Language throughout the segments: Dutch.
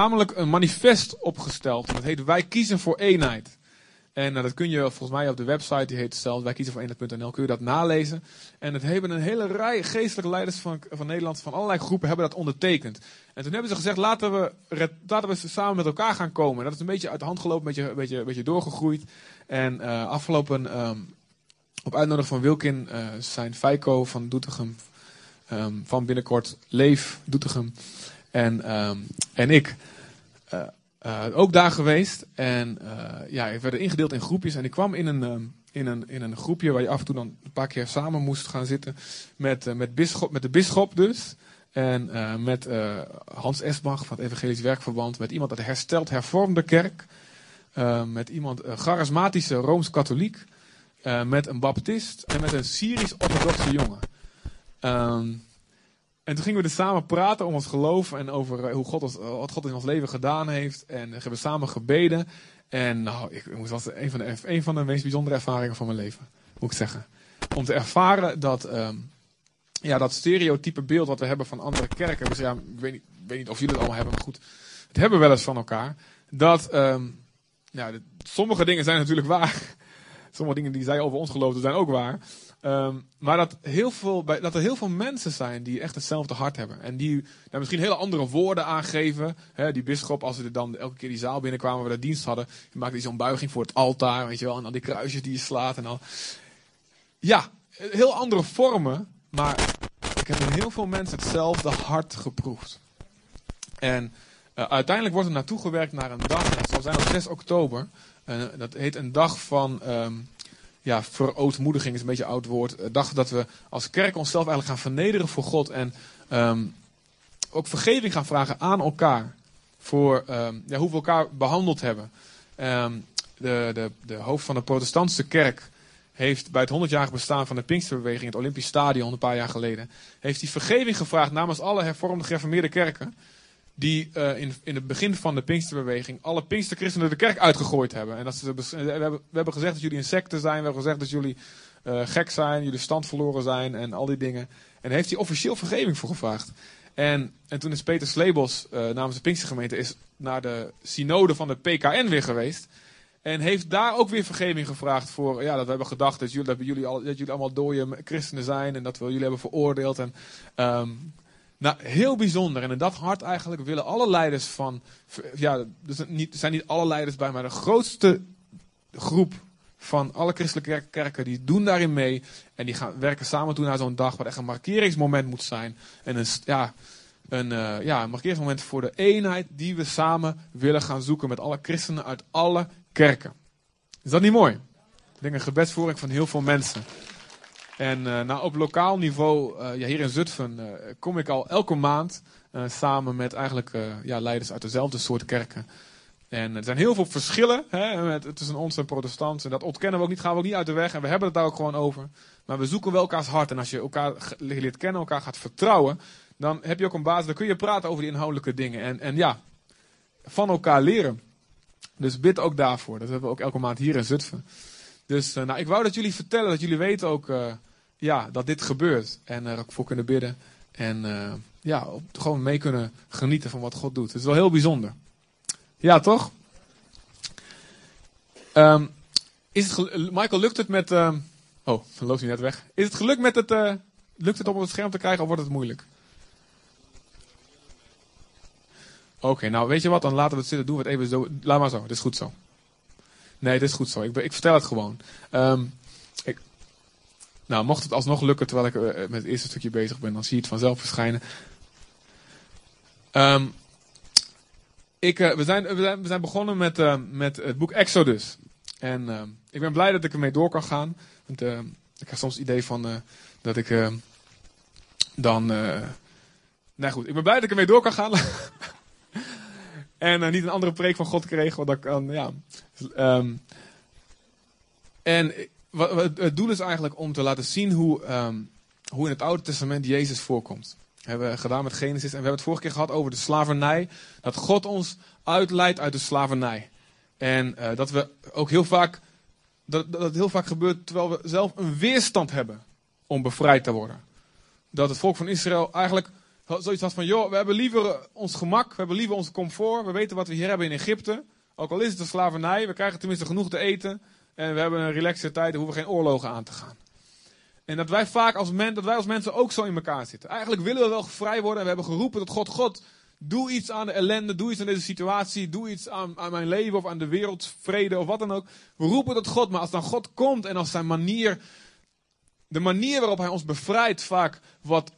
namelijk een manifest opgesteld. Dat heet Wij kiezen voor eenheid. En uh, dat kun je volgens mij op de website, die heet zelf wij kiezen voor eenheid.nl, kun je dat nalezen. En het hebben een hele rij geestelijke leiders van, van Nederland, van allerlei groepen, hebben dat ondertekend. En toen hebben ze gezegd, laten we, laten we samen met elkaar gaan komen. Dat is een beetje uit de hand gelopen, een beetje, beetje, beetje doorgegroeid. En uh, afgelopen, um, op uitnodiging van Wilkin, uh, zijn Feiko van Doetinchem, um, van binnenkort Leef Doetinchem en, um, en ik... Uh, uh, ook daar geweest. En uh, ja, ik werd ingedeeld in groepjes. En ik kwam in een, in, een, in een groepje waar je af en toe dan een paar keer samen moest gaan zitten. Met, met, bisschop, met de bisschop dus. En met Hans Esbach van het Evangelisch Werkverband. Met iemand uit de hersteld hervormde kerk. met iemand charismatische Rooms-Katholiek. met een baptist. En met een Syrisch-orthodoxe jongen. Um, en toen gingen we er samen praten om ons geloof en over hoe God ons, wat God in ons leven gedaan heeft. En we hebben samen gebeden. En nou, ik, dat was een van, de, van de meest bijzondere ervaringen van mijn leven, moet ik zeggen. Om te ervaren dat, um, ja, dat stereotype beeld wat we hebben van andere kerken. Dus ja, ik weet niet, weet niet of jullie het allemaal hebben, maar goed. Het hebben we wel eens van elkaar. Dat, um, ja, sommige dingen zijn natuurlijk waar. Sommige dingen die zij over ons geloofden zijn ook waar. Um, maar dat, heel veel, dat er heel veel mensen zijn die echt hetzelfde hart hebben. En die nou, misschien hele andere woorden aangeven. Hè, die bisschop, als we dan elke keer die zaal binnenkwamen waar we de dienst hadden. Die maakte zo'n buiging voor het altaar, weet je wel. En dan die kruisjes die je slaat en al. Ja, heel andere vormen. Maar ik heb in heel veel mensen hetzelfde hart geproefd. En uh, uiteindelijk wordt er naartoe gewerkt naar een dag. Dat zal zijn op 6 oktober. Uh, dat heet een dag van... Um, ja, verootmoediging is een beetje een oud woord. dachten dat we als kerk onszelf eigenlijk gaan vernederen voor God. En um, ook vergeving gaan vragen aan elkaar. Voor um, ja, hoe we elkaar behandeld hebben. Um, de, de, de hoofd van de protestantse kerk heeft bij het 100-jarig bestaan van de Pinksterbeweging, het Olympisch Stadion, een paar jaar geleden, heeft hij vergeving gevraagd namens alle hervormde gereformeerde kerken die uh, in, in het begin van de Pinksterbeweging alle Pinksterchristenen de kerk uitgegooid hebben. En dat ze, we, hebben, we hebben gezegd dat jullie insecten zijn, we hebben gezegd dat jullie uh, gek zijn, jullie stand verloren zijn en al die dingen. En heeft hij officieel vergeving voor gevraagd. En, en toen is Peter Slebos uh, namens de Pinkstergemeente is naar de synode van de PKN weer geweest. En heeft daar ook weer vergeving gevraagd voor ja, dat we hebben gedacht dat jullie, dat jullie, al, dat jullie allemaal dode christenen zijn en dat we jullie hebben veroordeeld. En, um, nou, heel bijzonder. En in dat hart eigenlijk willen alle leiders van. Ja, er zijn niet alle leiders bij, maar de grootste groep van alle christelijke kerken, die doen daarin mee. En die gaan werken samen toe naar zo'n dag, wat echt een markeringsmoment moet zijn. En een, ja, een, uh, ja, een markeringsmoment voor de eenheid die we samen willen gaan zoeken met alle christenen uit alle kerken. Is dat niet mooi? Ik denk een gebedsvoering van heel veel mensen. En uh, nou, op lokaal niveau, uh, ja, hier in Zutphen, uh, kom ik al elke maand samen met eigenlijk ja, leiders uit dezelfde soort kerken. En er zijn heel veel verschillen hè, met, tussen ons en protestanten. En dat ontkennen we ook niet, gaan we ook niet uit de weg. En we hebben het daar ook gewoon over. Maar we zoeken wel elkaars hart. En als je elkaar leert kennen, elkaar gaat vertrouwen, dan heb je ook een basis. Dan kun je praten over die inhoudelijke dingen. En, en ja, van elkaar leren. Dus bid ook daarvoor. Dat hebben we ook elke maand hier in Zutphen. Dus nou, ik wou dat jullie vertellen, dat jullie weten ook ja, dat dit gebeurt. En er ook voor kunnen bidden. En uh, ja, gewoon mee kunnen genieten van wat God doet. Het is wel heel bijzonder. Ja, toch? Um, is het Michael, lukt het met. Uh, oh, dan loopt hij net weg. Is het gelukt met het. Uh, lukt het om op het scherm te krijgen of wordt het moeilijk? Oké, nou weet je wat, dan laten we het zitten. Doen we het even zo. Laat maar zo, dit is goed zo. Nee, dit is goed zo. Ik, ik vertel het gewoon. Um, ik, nou, mocht het alsnog lukken terwijl ik uh, met het eerste stukje bezig ben, dan zie je het vanzelf verschijnen. Um, ik, uh, we, zijn, we, zijn, we zijn begonnen met, uh, met het boek Exodus. En ik ben blij dat ik ermee door kan gaan. Want ik heb soms het idee van dat ik dan. nou goed, ik ben blij dat ik ermee door kan gaan. en niet een andere preek van God kreeg. Want dat kan, ja. Um, en het doel is eigenlijk om te laten zien hoe, um, hoe in het Oude Testament Jezus voorkomt. Dat hebben we gedaan met Genesis. En we hebben het vorige keer gehad over de slavernij. Dat God ons uitleidt uit de slavernij. En uh, dat we ook heel vaak. Dat, dat heel vaak gebeurt terwijl we zelf een weerstand hebben om bevrijd te worden. Dat het volk van Israël eigenlijk zoiets had van, joh, we hebben liever ons gemak, we hebben liever ons comfort, we weten wat we hier hebben in Egypte. Ook al is het een slavernij, we krijgen tenminste genoeg te eten en we hebben een relaxe tijd, we hoeven geen oorlogen aan te gaan. En dat wij vaak als, men, dat wij als mensen ook zo in elkaar zitten. Eigenlijk willen we wel vrij worden en we hebben geroepen tot God, God, doe iets aan de ellende, doe iets aan deze situatie, doe iets aan, aan mijn leven of aan de wereldvrede of wat dan ook. We roepen tot God, maar als dan God komt en als zijn manier, de manier waarop hij ons bevrijdt vaak wat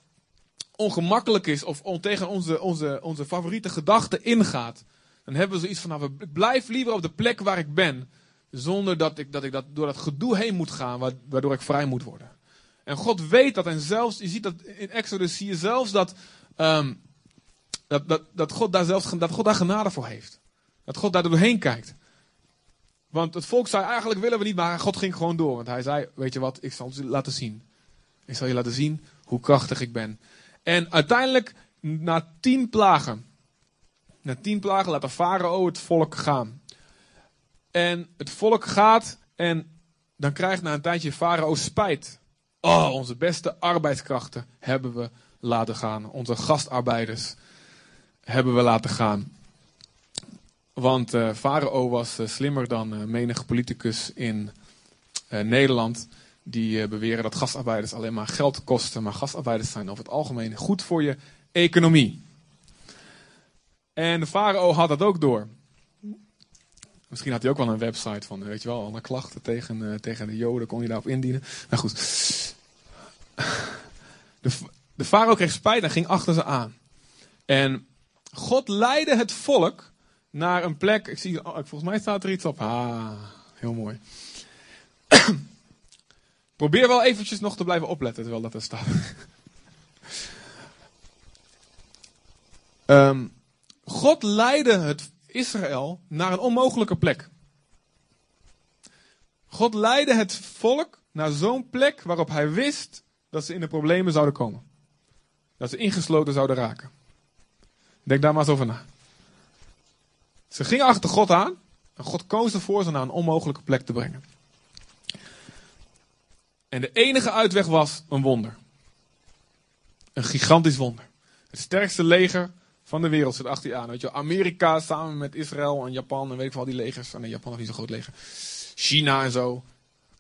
ongemakkelijk is of tegen onze, onze, onze favoriete gedachten ingaat, dan hebben we zoiets van, nou, ik blijf liever op de plek waar ik ben, zonder dat ik, dat ik dat, door dat gedoe heen moet gaan, waardoor ik vrij moet worden. En God weet dat en zelfs, je ziet dat in Exodus, zie je zelfs dat, um, dat, dat, dat, God daar zelfs, dat God daar genade voor heeft. Dat God daar doorheen kijkt. Want het volk zei eigenlijk willen we niet, maar God ging gewoon door. Want hij zei, weet je wat, ik zal het laten zien. Ik zal je laten zien hoe krachtig ik ben. En uiteindelijk, na tien plagen, na tien plagen laat de farao het volk gaan. En het volk gaat en dan krijgt na een tijdje farao spijt. Oh, onze beste arbeidskrachten hebben we laten gaan. Onze gastarbeiders hebben we laten gaan. Want uh, Farao was uh, slimmer dan uh, menige politicus in Nederland. Die beweren dat gastarbeiders alleen maar geld kosten. Maar gastarbeiders zijn over het algemeen goed voor je economie. En Farao had dat ook door. Misschien had hij ook wel een website van, weet je wel, alle klachten tegen, tegen de Joden. Kon je daarop indienen. Nou goed. De, de farao kreeg spijt en ging achter ze aan. En God leidde het volk naar een plek. Ik zie, oh, volgens mij staat er iets op. Ah, heel mooi. Probeer wel eventjes nog te blijven opletten terwijl dat er staat. um, God leidde het Israël naar een onmogelijke plek. God leidde het volk naar zo'n plek waarop hij wist dat ze in de problemen zouden komen. Dat ze ingesloten zouden raken. Denk daar maar eens over na. Ze gingen achter God aan. En God koos ervoor ze naar een onmogelijke plek te brengen. En de enige uitweg was een wonder. Een gigantisch wonder. Het sterkste leger van de wereld zit achter je aan. Weet je, Amerika samen met Israël en Japan en weet ik wel die legers. Nee, Japan heeft niet zo'n groot leger. China en zo.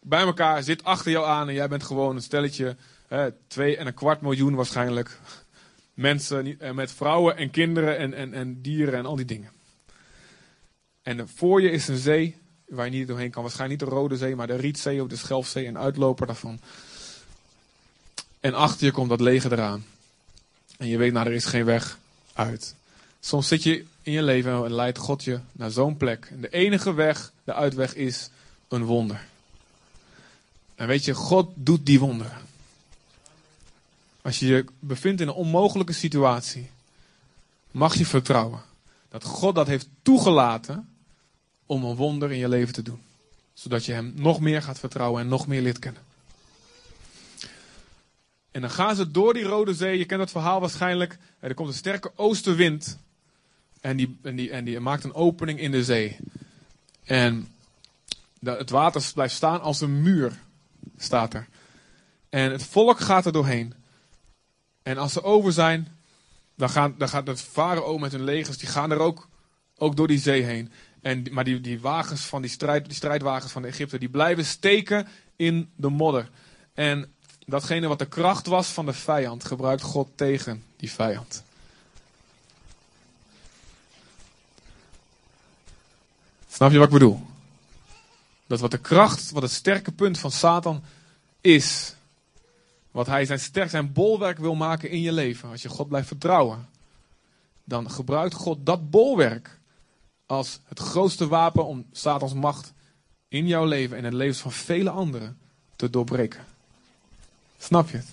Bij elkaar zit achter jou aan en jij bent gewoon een stelletje. Hè, twee en een kwart miljoen waarschijnlijk mensen eh, met vrouwen en kinderen en, en, en dieren en al die dingen. En voor je is een zee waar je niet doorheen kan. Waarschijnlijk niet de Rode Zee, maar de Rietzee of de Schelfzee, een uitloper daarvan. En achter je komt dat leger eraan. En je weet, nou, er is geen weg uit. Soms zit je in je leven en leidt God je naar zo'n plek. En de enige weg, de uitweg is een wonder. En weet je, God doet die wonderen. Als je je bevindt in een onmogelijke situatie, mag je vertrouwen dat God dat heeft toegelaten om een wonder in je leven te doen. Zodat je Hem nog meer gaat vertrouwen en nog meer leert kennen. En dan gaan ze door die Rode Zee. Je kent dat verhaal waarschijnlijk. Er komt een sterke oostenwind. En die, en die, en die maakt een opening in de zee. En het water blijft staan als een muur. Staat er. En het volk gaat er doorheen. En als ze over zijn, dan, gaan, dan gaat het farao met hun legers, die gaan er ook, ook door die zee heen. En, maar die, die wagens van die, strijd, die strijdwagens van de Egypte, die blijven steken in de modder. En datgene wat de kracht was van de vijand, gebruikt God tegen die vijand. Snap je wat ik bedoel? Dat wat de kracht, wat het sterke punt van Satan is, wat hij zijn sterk, zijn bolwerk wil maken in je leven. Als je God blijft vertrouwen. Dan gebruikt God dat bolwerk als het grootste wapen om Satans macht in jouw leven en het leven van vele anderen te doorbreken. Snap je het?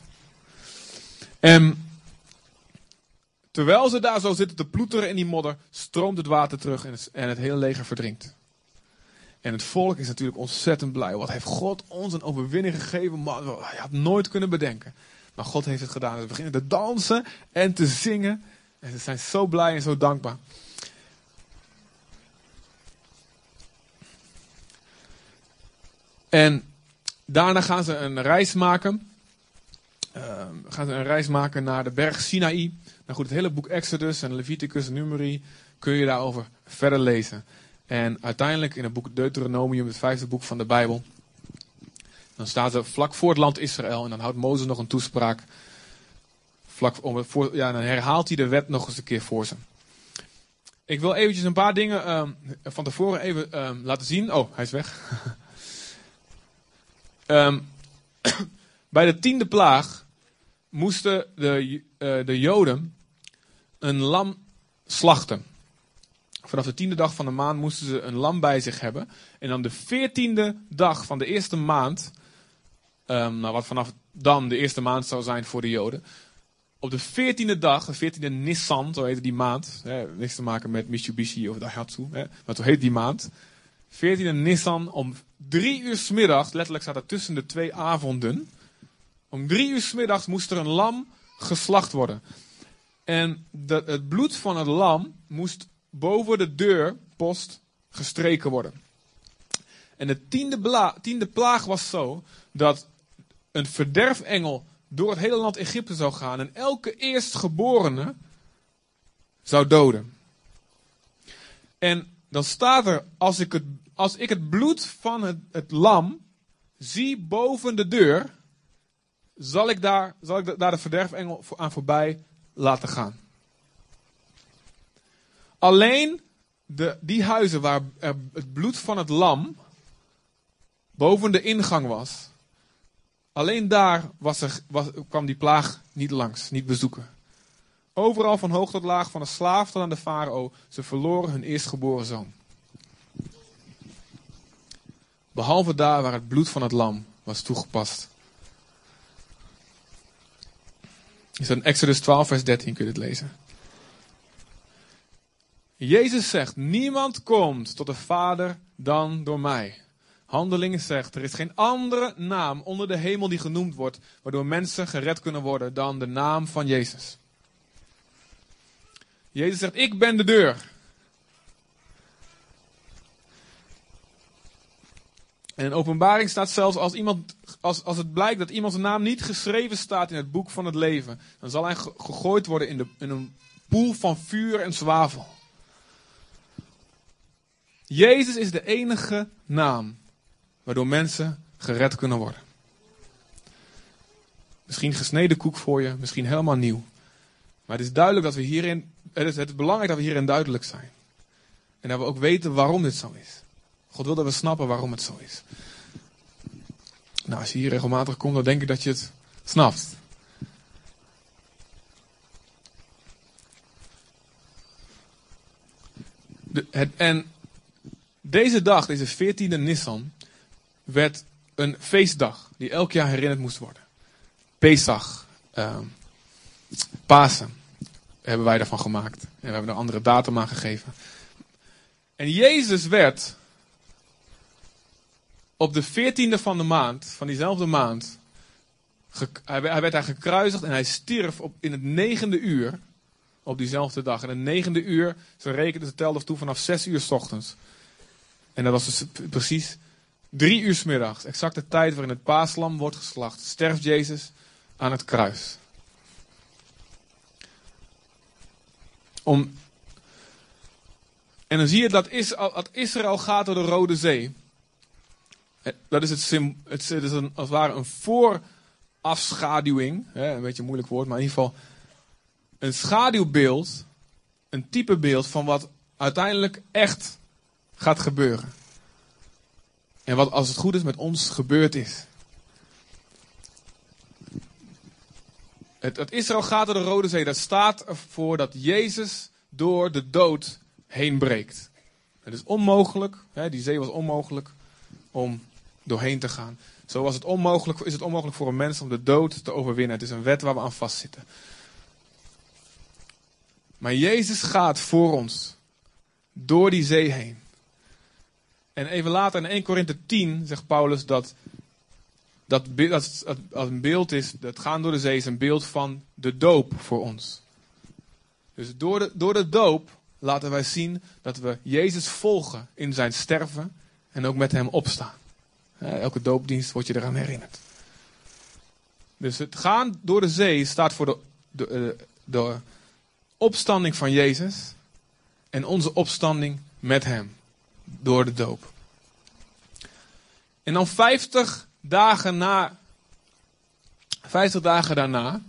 En terwijl ze daar zo zitten te ploeteren in die modder, stroomt het water terug en het, en het hele leger verdrinkt. En het volk is natuurlijk ontzettend blij. Wat heeft God ons een overwinning gegeven? Maar je had nooit kunnen bedenken. Maar God heeft het gedaan. Ze beginnen te dansen en te zingen. En ze zijn zo blij en zo dankbaar. En daarna gaan ze een reis maken. Gaan ze een reis maken naar de berg Sinaï. Nou goed, het hele boek Exodus en Leviticus en Numeri kun je daarover verder lezen. En uiteindelijk in het boek Deuteronomium, het vijfde boek van de Bijbel, dan staat er vlak voor het land Israël en dan houdt Mozes nog een toespraak. Vlak om, voor, ja, dan herhaalt hij de wet nog eens een keer voor ze. Ik wil eventjes een paar dingen um, van tevoren even um, laten zien. Oh, hij is weg. um, bij de tiende plaag moesten de, uh, de Joden een lam slachten. Vanaf de tiende dag van de maand moesten ze een lam bij zich hebben. En dan de veertiende dag van de eerste maand, um, nou wat vanaf dan de eerste maand zou zijn voor de Joden. Op de veertiende dag, de veertiende Nissan, zo heette die maand. Hè, niks te maken met Mitsubishi of Daihatsu, hè, maar zo heet die maand. Veertiende Nissan om drie uur s middags, letterlijk staat er tussen de twee avonden. Om drie uur s middags moest er een lam geslacht worden. En de, het bloed van het lam moest boven de deurpost gestreken worden. En de tiende, plaag was zo dat een verderfengel door het hele land Egypte zou gaan en elke eerstgeborene zou doden. En dan staat er, als ik het, als ik het bloed van het, het lam zie boven de deur, zal ik daar, zal ik daar de verderfengel aan voorbij laten gaan. Alleen de, die huizen waar het bloed van het lam boven de ingang was, alleen daar was er, was, kwam die plaag niet langs, niet bezoeken. Overal van hoog tot laag, van de slaaf tot aan de farao, ze verloren hun eerstgeboren zoon. Behalve daar waar het bloed van het lam was toegepast. Is in Exodus 12, vers 13 kun je het lezen. Jezus zegt, niemand komt tot de Vader dan door mij. Handelingen zegt, er is geen andere naam onder de hemel die genoemd wordt, waardoor mensen gered kunnen worden dan de naam van Jezus. Jezus zegt, ik ben de deur. En in openbaring staat zelfs als, iemand, als, als het blijkt dat iemands naam niet geschreven staat in het boek van het leven, dan zal hij gegooid worden in, de, in een poel van vuur en zwavel. Jezus is de enige naam waardoor mensen gered kunnen worden. Misschien gesneden koek voor je, misschien helemaal nieuw. Maar het is duidelijk dat we hierin, het is, het is belangrijk dat we hierin duidelijk zijn. En dat we ook weten waarom dit zo is. God wil dat we snappen waarom het zo is. Nou, als je hier regelmatig komt, dan denk ik dat je het snapt. De, het, en deze dag, deze 14e Nissan, werd een feestdag die elk jaar herinnerd moest worden. Pesach, uh, Pasen, hebben wij daarvan gemaakt. En we hebben er een andere datum aan gegeven. En Jezus werd op de 14e van de maand, van diezelfde maand, hij werd daar gekruisigd en hij stierf op, in het negende uur op diezelfde dag. En het negende uur, ze rekenen, ze telden toe vanaf zes uur s ochtends. En dat was dus precies drie uur s middags, exact de tijd waarin het paaslam wordt geslacht, sterft Jezus aan het kruis. Om, en dan zie je dat Israël gaat door de Rode Zee. Dat is, het, het, is een, als het ware een voorafschaduwing. Hè, een beetje een moeilijk woord, maar in ieder geval een schaduwbeeld. Een typebeeld van wat uiteindelijk echt gaat gebeuren. En wat als het goed is met ons gebeurd is. Het, het Israël gaat door de Rode Zee. Dat staat ervoor dat Jezus door de dood heen breekt. Het is onmogelijk, hè, die zee was onmogelijk om doorheen te gaan. Zo was het onmogelijk, is het onmogelijk voor een mens om de dood te overwinnen. Het is een wet waar we aan vastzitten. Maar Jezus gaat voor ons door die zee heen. En even later in 1 Korinthe 10 zegt Paulus dat dat, dat, een beeld is, dat gaan door de zee is een beeld van de doop voor ons. Dus door de, door de doop laten wij zien dat we Jezus volgen in zijn sterven en ook met hem opstaan. Elke doopdienst wordt je eraan herinnerd. Dus het gaan door de zee staat voor de, de, eh, de, opstanding van Jezus en onze opstanding met Hem door de doop. En dan 50 dagen na, 50 dagen daarna,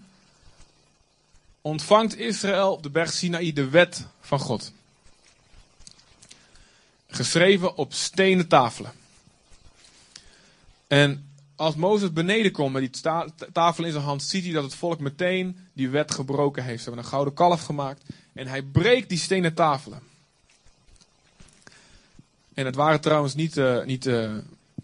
ontvangt Israël op de berg Sinaï de wet van God. Geschreven op stenen tafelen. En als Mozes beneden komt met die tafel in zijn hand, ziet hij dat het volk meteen die wet gebroken heeft. Ze hebben een gouden kalf gemaakt en hij breekt die stenen tafelen. En het waren trouwens niet, uh, niet uh,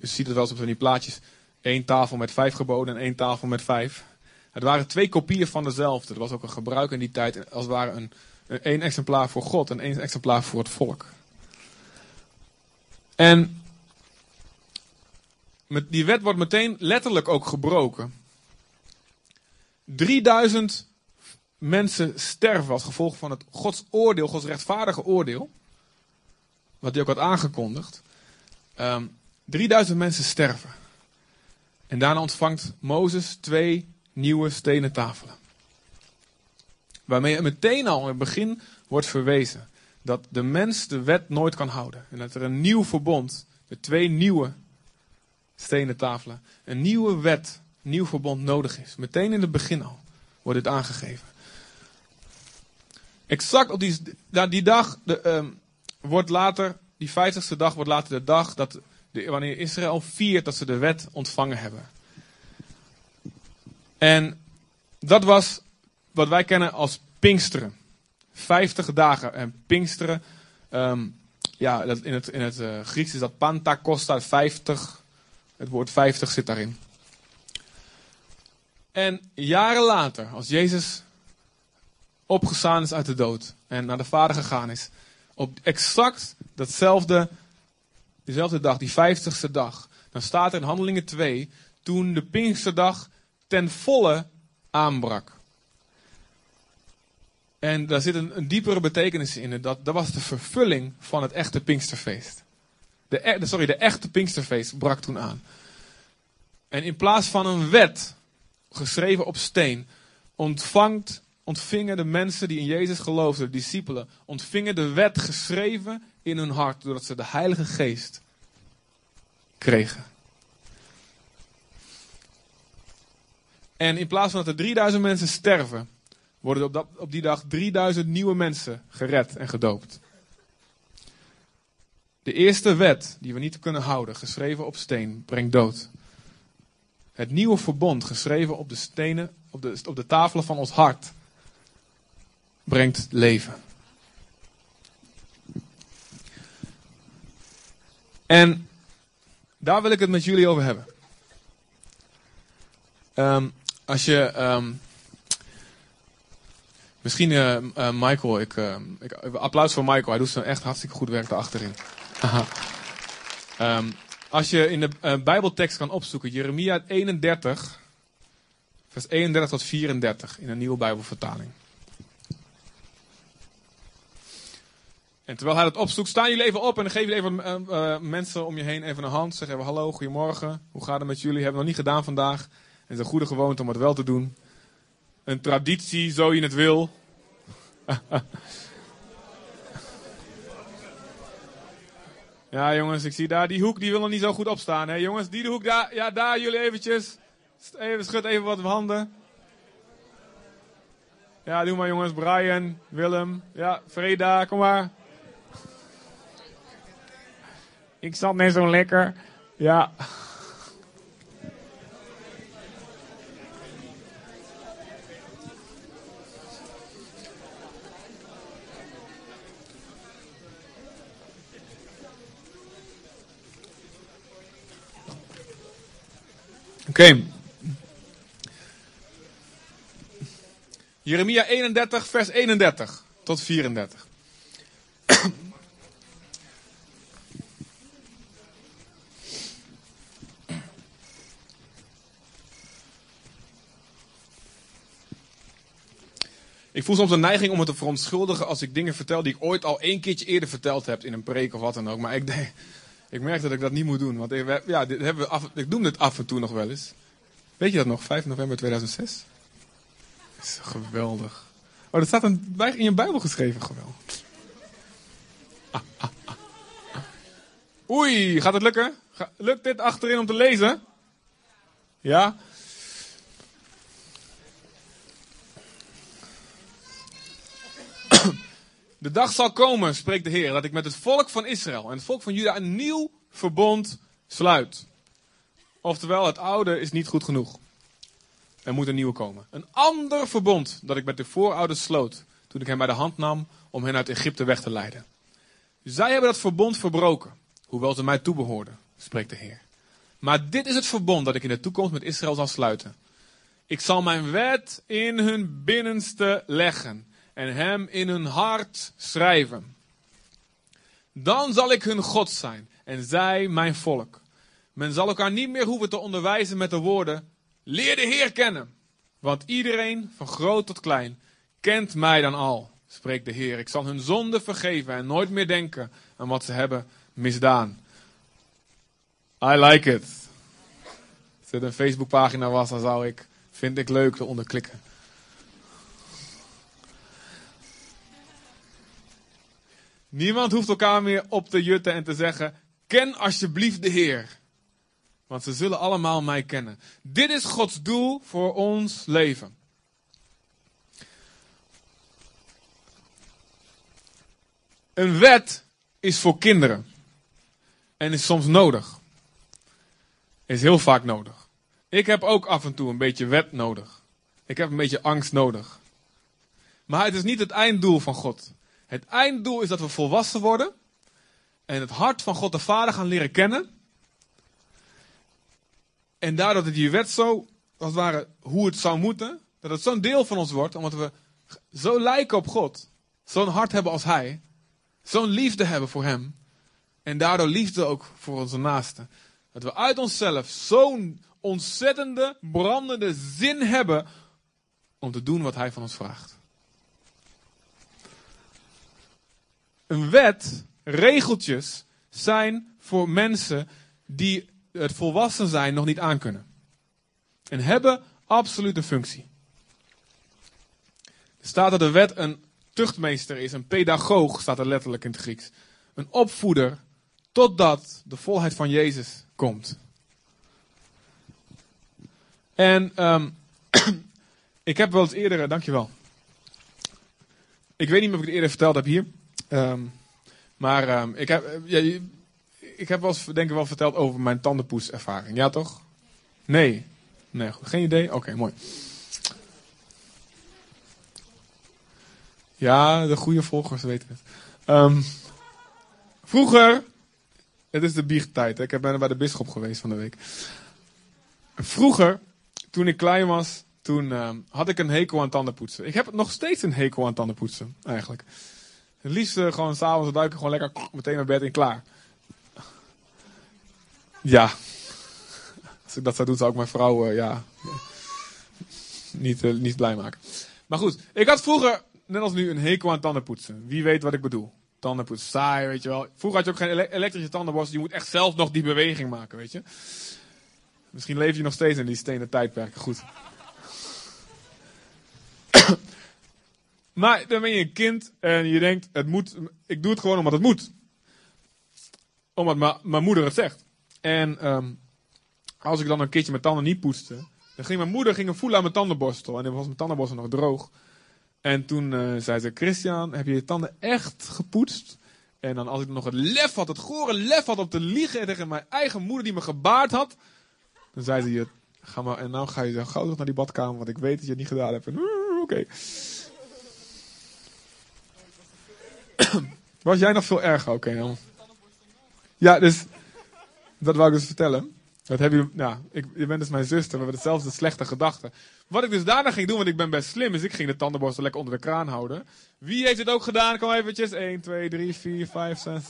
je ziet het wel eens op van die plaatjes, één tafel met vijf geboden en één tafel met vijf. Het waren twee kopieën van dezelfde. Er was ook een gebruik in die tijd, als het ware een, een één exemplaar voor God en één exemplaar voor het volk. En die wet wordt meteen letterlijk ook gebroken. 3000 mensen sterven als gevolg van het Gods oordeel, Gods rechtvaardige oordeel. Wat hij ook had aangekondigd. Um, ehm, 3000 mensen sterven. En daarna ontvangt Mozes twee nieuwe stenen tafelen. Waarmee meteen al in het begin wordt verwezen dat de mens de wet nooit kan houden. En dat er een nieuw verbond met twee nieuwe stenen tafelen, een nieuwe wet, een nieuw verbond nodig is. Meteen in het begin al wordt dit aangegeven. Exact op die, die dag de, um, wordt later, die vijftigste dag wordt later de dag dat de, wanneer Israël viert dat ze de wet ontvangen hebben. En dat was wat wij kennen als Pinksteren. 50 dagen. En Pinksteren, um, ja, dat in het, in het uh, Grieks is dat Pantacosta, 50. Het woord 50 zit daarin. En jaren later, als Jezus opgestaan is uit de dood en naar de Vader gegaan is, op exact datzelfde, dezelfde dag, die vijftigste dag, dan staat er in Handelingen 2, toen de Pinksterdag ten volle aanbrak. En daar zit een, een diepere betekenis in. Dat, dat was de vervulling van het echte Pinksterfeest. De, e, sorry, de echte Pinksterfeest brak toen aan. En in plaats van een wet, geschreven op steen, ontvangt, ontvingen de mensen die in Jezus geloofden, de discipelen, ontvingen de wet geschreven in hun hart, doordat ze de Heilige Geest kregen. En in plaats van dat er 3000 mensen sterven, worden op, dat, op die dag 3000 nieuwe mensen gered en gedoopt. De eerste wet die we niet kunnen houden, geschreven op steen, brengt dood. Het nieuwe verbond, geschreven op de stenen, op de, op de tafelen van ons hart, brengt leven. En daar wil ik het met jullie over hebben. Um, als je. Um, misschien, uh, uh, Michael, ik, uh, ik, applaus voor Michael, hij doet zo echt hartstikke goed werk daarachterin. Um, als je in de Bijbeltekst kan opzoeken, Jeremia 31, vers 31 tot 34 in een nieuwe Bijbelvertaling. En terwijl hij dat opzoekt, staan jullie even op en geef je even mensen om je heen even een hand. Zeg even hallo, goedemorgen, hoe gaat het met jullie? Hebben we nog niet gedaan vandaag. Het is een goede gewoonte om het wel te doen. Een traditie, zo je het wil. ja, jongens, ik zie daar die hoek, die wil nog niet zo goed opstaan. Hè? Jongens, die hoek daar, ja, daar jullie eventjes. Even schud even wat handen. Ja, doe maar jongens. Brian, Willem, ja, Freda, kom maar. Ik zat net zo lekker. Ja. Oké. Jeremia 31, vers 31 tot 34. Ik voel soms een neiging om het te verontschuldigen als ik dingen vertel die ik ooit al één keertje eerder verteld heb in een preek of wat dan ook. Maar ik denk, ik merk dat ik dat niet moet doen. Want ik, ja, dit hebben we af, ik dit af en toe nog wel eens. Weet je dat nog? 5 november 2006? Dat is geweldig. Oh, dat staat een, in je Bijbel geschreven gewoon. Oei, gaat het lukken? Lukt dit achterin om te lezen? Ja? De dag zal komen, spreekt de Heer, dat ik met het volk van Israël en het volk van Juda een nieuw verbond sluit. Oftewel, het oude is niet goed genoeg. Er moet een nieuwe komen. Een ander verbond dat ik met de voorouders sloot toen ik hen bij de hand nam om hen uit Egypte weg te leiden. Zij hebben dat verbond verbroken, hoewel ze mij toebehoorden, spreekt de Heer. Maar dit is het verbond dat ik in de toekomst met Israël zal sluiten. Ik zal mijn wet in hun binnenste leggen en hem in hun hart schrijven. Dan zal ik hun God zijn en zij mijn volk. Men zal elkaar niet meer hoeven te onderwijzen met de woorden: Leer de Heer kennen. Want iedereen, van groot tot klein, kent mij dan al, spreekt de Heer. Ik zal hun zonde vergeven en nooit meer denken aan wat ze hebben misdaan. I like it. Als het een Facebookpagina was, dan zou ik, vind ik leuk, eronder klikken. Niemand hoeft elkaar meer op te jutten en te zeggen: Ken alsjeblieft de Heer. Want ze zullen allemaal mij kennen. Dit is Gods doel voor ons leven. Een wet is voor kinderen. En is soms nodig. Is heel vaak nodig. Ik heb ook af en toe een beetje wet nodig. Ik heb een beetje angst nodig. Maar het is niet het einddoel van God. Het einddoel is dat we volwassen worden. En het hart van God de Vader gaan leren kennen. En daardoor dat die wet zo, als het ware, hoe het zou moeten. Dat het zo'n deel van ons wordt. Omdat we zo lijken op God. Zo'n hart hebben als Hij. Zo'n liefde hebben voor Hem. En daardoor liefde ook voor onze naasten. Dat we uit onszelf zo'n ontzettende, brandende zin hebben om te doen wat Hij van ons vraagt. Een wet, regeltjes, zijn voor mensen die het volwassen zijn nog niet aankunnen. En hebben absoluut een functie. Er staat dat de wet een tuchtmeester is, een pedagoog, staat er letterlijk in het Grieks. Een opvoeder, totdat de volheid van Jezus komt. En um, ik heb wel eens eerder, dankjewel. Ik weet niet of ik het eerder verteld heb hier. Um, maar um, ik, heb, ja, ik heb wel denk ik wel verteld over mijn tandenpoetservaring. Ja toch? Nee. Nee, geen idee? Oké, mooi. Ja, de goede volgers weten het. Um, vroeger, het is de biechttijd. Ik ben bij de bisschop geweest van de week. Vroeger, toen ik klein was, toen had ik een hekel aan tandenpoetsen. Ik heb nog steeds een hekel aan tandenpoetsen, eigenlijk. Het liefst uh, gewoon s'avonds duiken, gewoon lekker meteen naar bed en klaar. Ja. Als ik dat zou doen, zou ik mijn vrouw, uh, ja, niet, uh, niet blij maken. Maar goed, ik had vroeger net als nu, een hekel aan tandenpoetsen. Wie weet wat ik bedoel. Tandenpoetsen, saai, weet je wel. Vroeger had je ook geen elektrische tandenborstel. Je moet echt zelf nog die beweging maken, weet je. Misschien leef je nog steeds in die stenen tijdperken. Goed. Maar dan ben je een kind en je denkt, het moet, ik doe het gewoon omdat het moet. Omdat mijn moeder het zegt. En um, als ik dan een keertje mijn tanden niet poetste, dan ging mijn moeder voelen aan mijn tandenborstel. En dan was mijn tandenborstel nog droog. En toen uh, zei ze, Christian, heb je je tanden echt gepoetst? En dan als ik nog het lef had, het gore lef had om te liegen tegen mijn eigen moeder die me gebaard had. Dan zei ze, je, ga maar, en nou ga je zo gauw terug naar die badkamer, want ik weet dat je het niet gedaan hebt. Oké. Was jij nog veel erger? Oké okay. Ja, dus dat wou ik dus vertellen. Dat heb je, ja, ik, je bent dus mijn zuster, we hebben dezelfde slechte gedachten. Wat ik dus daarna ging doen, want ik ben best slim, is ik ging de tandenborstel lekker onder de kraan houden. Wie heeft het ook gedaan? Kom eventjes. 1, 2, 3, 4, 5, 6.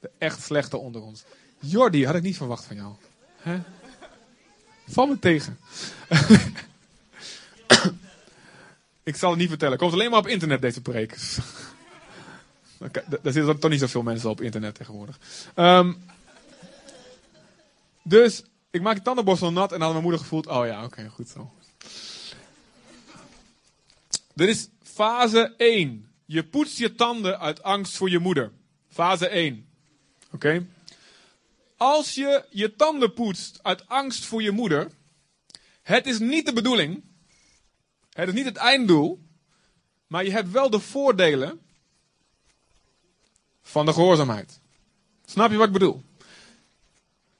De echt slechte onder ons. Jordi, had ik niet verwacht van jou. Hè? Val me tegen. ik zal het niet vertellen. Komt alleen maar op internet deze preek. Daar zitten toch niet zoveel mensen op internet tegenwoordig. Um, dus ik maak de tandenborstel nat en had mijn moeder gevoeld, oh ja, oké, goed zo. Er is fase 1. Je poetst je tanden uit angst voor je moeder. Fase 1. Oké? Als je je tanden poetst uit angst voor je moeder, het is niet de bedoeling, het is niet het einddoel, maar je hebt wel de voordelen van de gehoorzaamheid. Snap je wat ik bedoel?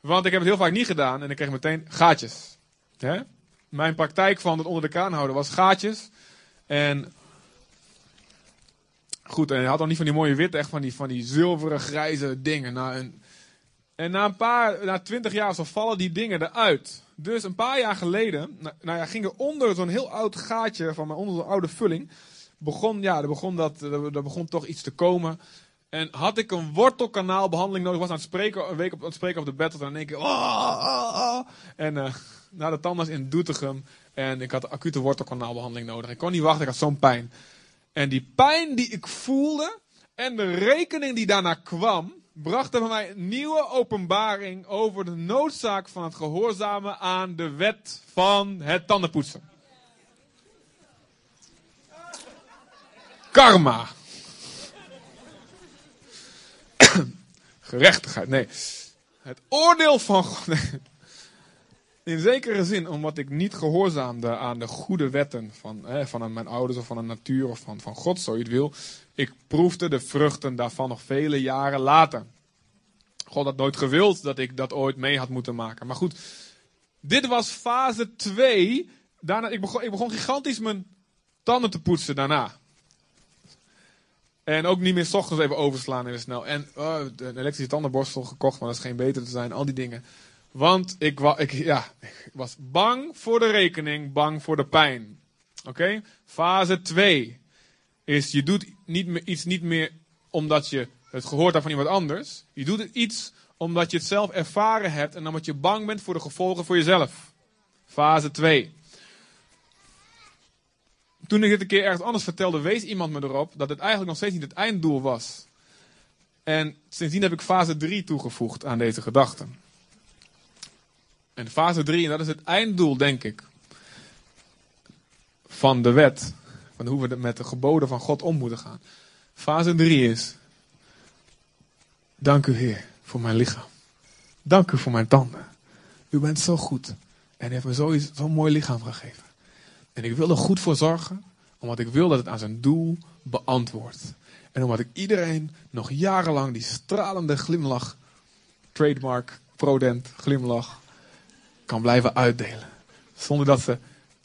Want ik heb het heel vaak niet gedaan en ik kreeg meteen gaatjes. Mijn praktijk van het onder de kraan houden was gaatjes. En goed, en hij had dan niet van die mooie witte, echt van die, van die zilveren grijze dingen. En, en na een paar, na twintig jaar zo vallen die dingen eruit. Dus een paar jaar geleden, nou, nou ja, ging er onder zo'n heel oud gaatje van mijn onder zo'n oude vulling, begon, ja, er begon, dat, er, er begon toch iets te komen. En had ik een wortelkanaalbehandeling nodig, was aan het spreken, een week op, het spreken op de bed, en dan denk ik, oh, oh, oh. En uh, naar de tandarts in Doetinchem. En ik had acute wortelkanaalbehandeling nodig. Ik kon niet wachten, ik had zo'n pijn. En die pijn die ik voelde en de rekening die daarna kwam, brachten bij mij een nieuwe openbaring over de noodzaak van het gehoorzamen aan de wet van het tandenpoetsen. Karma. Gerechtigheid, nee. Het oordeel van God. In zekere zin, omdat ik niet gehoorzaamde aan de goede wetten van, van mijn ouders of van de natuur of van, van God, zo je het wil. Ik proefde de vruchten daarvan nog vele jaren later. God had nooit gewild dat ik dat ooit mee had moeten maken. Maar goed, dit was fase 2. Daarna, ik, begon, ik begon gigantisch mijn tanden te poetsen daarna. En ook niet meer s ochtends even overslaan even snel. En uh, een elektrische tandenborstel gekocht, maar dat is geen beter te zijn. Al die dingen. Want ik, ik, ja, ik was bang voor de rekening, bang voor de pijn. Oké? Fase 2 is je doet niet meer, iets niet meer omdat je het gehoord hebt van iemand anders. Je doet het iets omdat je het zelf ervaren hebt en omdat je bang bent voor de gevolgen voor jezelf. Fase 2. Toen ik dit een keer ergens anders vertelde, wees iemand me erop dat het eigenlijk nog steeds niet het einddoel was. En sindsdien heb ik fase 3 toegevoegd aan deze gedachten. En fase 3, en dat is het einddoel, denk ik, van de wet. Van hoe we met de geboden van God om moeten gaan. Fase 3 is, dank u Heer voor mijn lichaam. Dank u voor mijn tanden. U bent zo goed. En heeft me zo'n mooi lichaam gegeven. En ik wil er goed voor zorgen, omdat ik wil dat het aan zijn doel beantwoordt. En omdat ik iedereen nog jarenlang die stralende glimlach, trademark, prodent, glimlach, kan blijven uitdelen. Zonder dat ze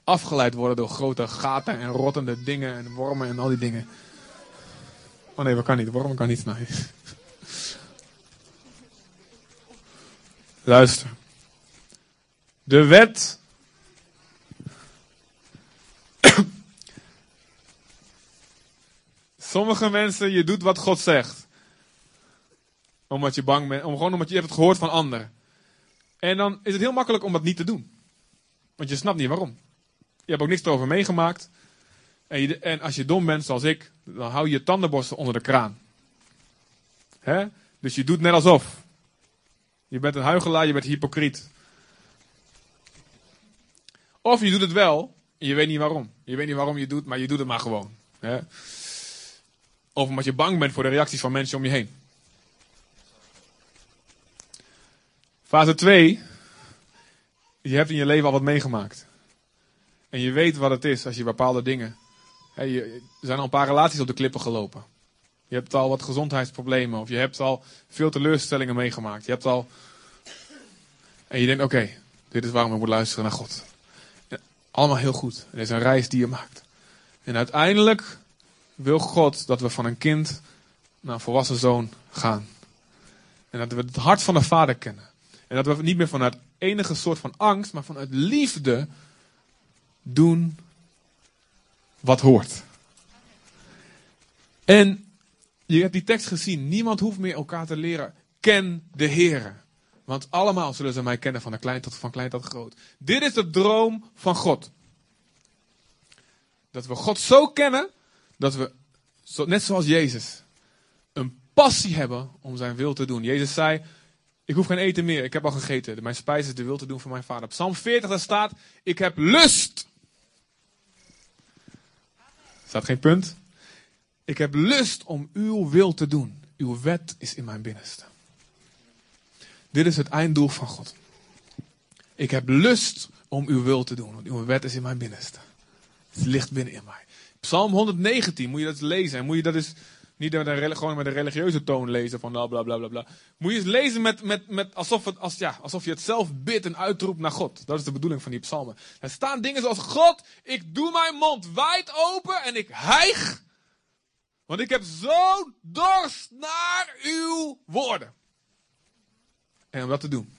afgeleid worden door grote gaten en rottende dingen en wormen en al die dingen. Oh nee, we kan niet. Wormen kan niet snijden. Luister. De wet. Sommige mensen, je doet wat God zegt. Omdat je bang bent, om, gewoon omdat je hebt het gehoord van anderen. En dan is het heel makkelijk om dat niet te doen. Want je snapt niet waarom. Je hebt ook niks erover meegemaakt. En, je, en als je dom bent, zoals ik, dan hou je je tandenborstel onder de kraan. Hè? Dus je doet net alsof. Je bent een huigelaar, je bent hypocriet. Of je doet het wel, en je weet niet waarom. Je weet niet waarom je het doet, maar je doet het maar gewoon. Hè? Of omdat je bang bent voor de reacties van mensen om je heen. Fase 2. Je hebt in je leven al wat meegemaakt. En je weet wat het is als je bepaalde dingen. Hè, je, er zijn al een paar relaties op de klippen gelopen. Je hebt al wat gezondheidsproblemen. Of je hebt al veel teleurstellingen meegemaakt. Je hebt al. En je denkt: oké, dit is waarom ik moet luisteren naar God. allemaal heel goed. Het is een reis die je maakt. En uiteindelijk wil God dat we van een kind naar een volwassen zoon gaan. En dat we het hart van de vader kennen. En dat we niet meer vanuit enige soort van angst, maar vanuit liefde doen wat hoort. En je hebt die tekst gezien. Niemand hoeft meer elkaar te leren. Ken de Heer. Want allemaal zullen ze mij kennen van, klein tot, van klein tot groot. Dit is de droom van God. Dat we God zo kennen dat we, net zoals Jezus, een passie hebben om zijn wil te doen. Jezus zei, ik hoef geen eten meer. Ik heb al gegeten. Mijn spijs is de wil te doen voor mijn vader. Psalm 40, daar staat: Ik heb lust. staat geen punt. Ik heb lust om uw wil te doen. Uw wet is in mijn binnenste. Dit is het einddoel van God. Ik heb lust om uw wil te doen, want uw wet is in mijn binnenste. Het ligt binnen in mij. Psalm 119, moet je dat lezen. En moet je dat eens niet met een, gewoon met een religieuze toon lezen van bla bla bla bla. Moet je eens lezen met, met, met alsof, het, als, ja, alsof je het zelf bidt en uitroept naar God. Dat is de bedoeling van die psalmen. Er staan dingen zoals: God, ik doe mijn mond wijd open en ik hijg. Want ik heb zo'n dorst naar uw woorden. En om dat te doen.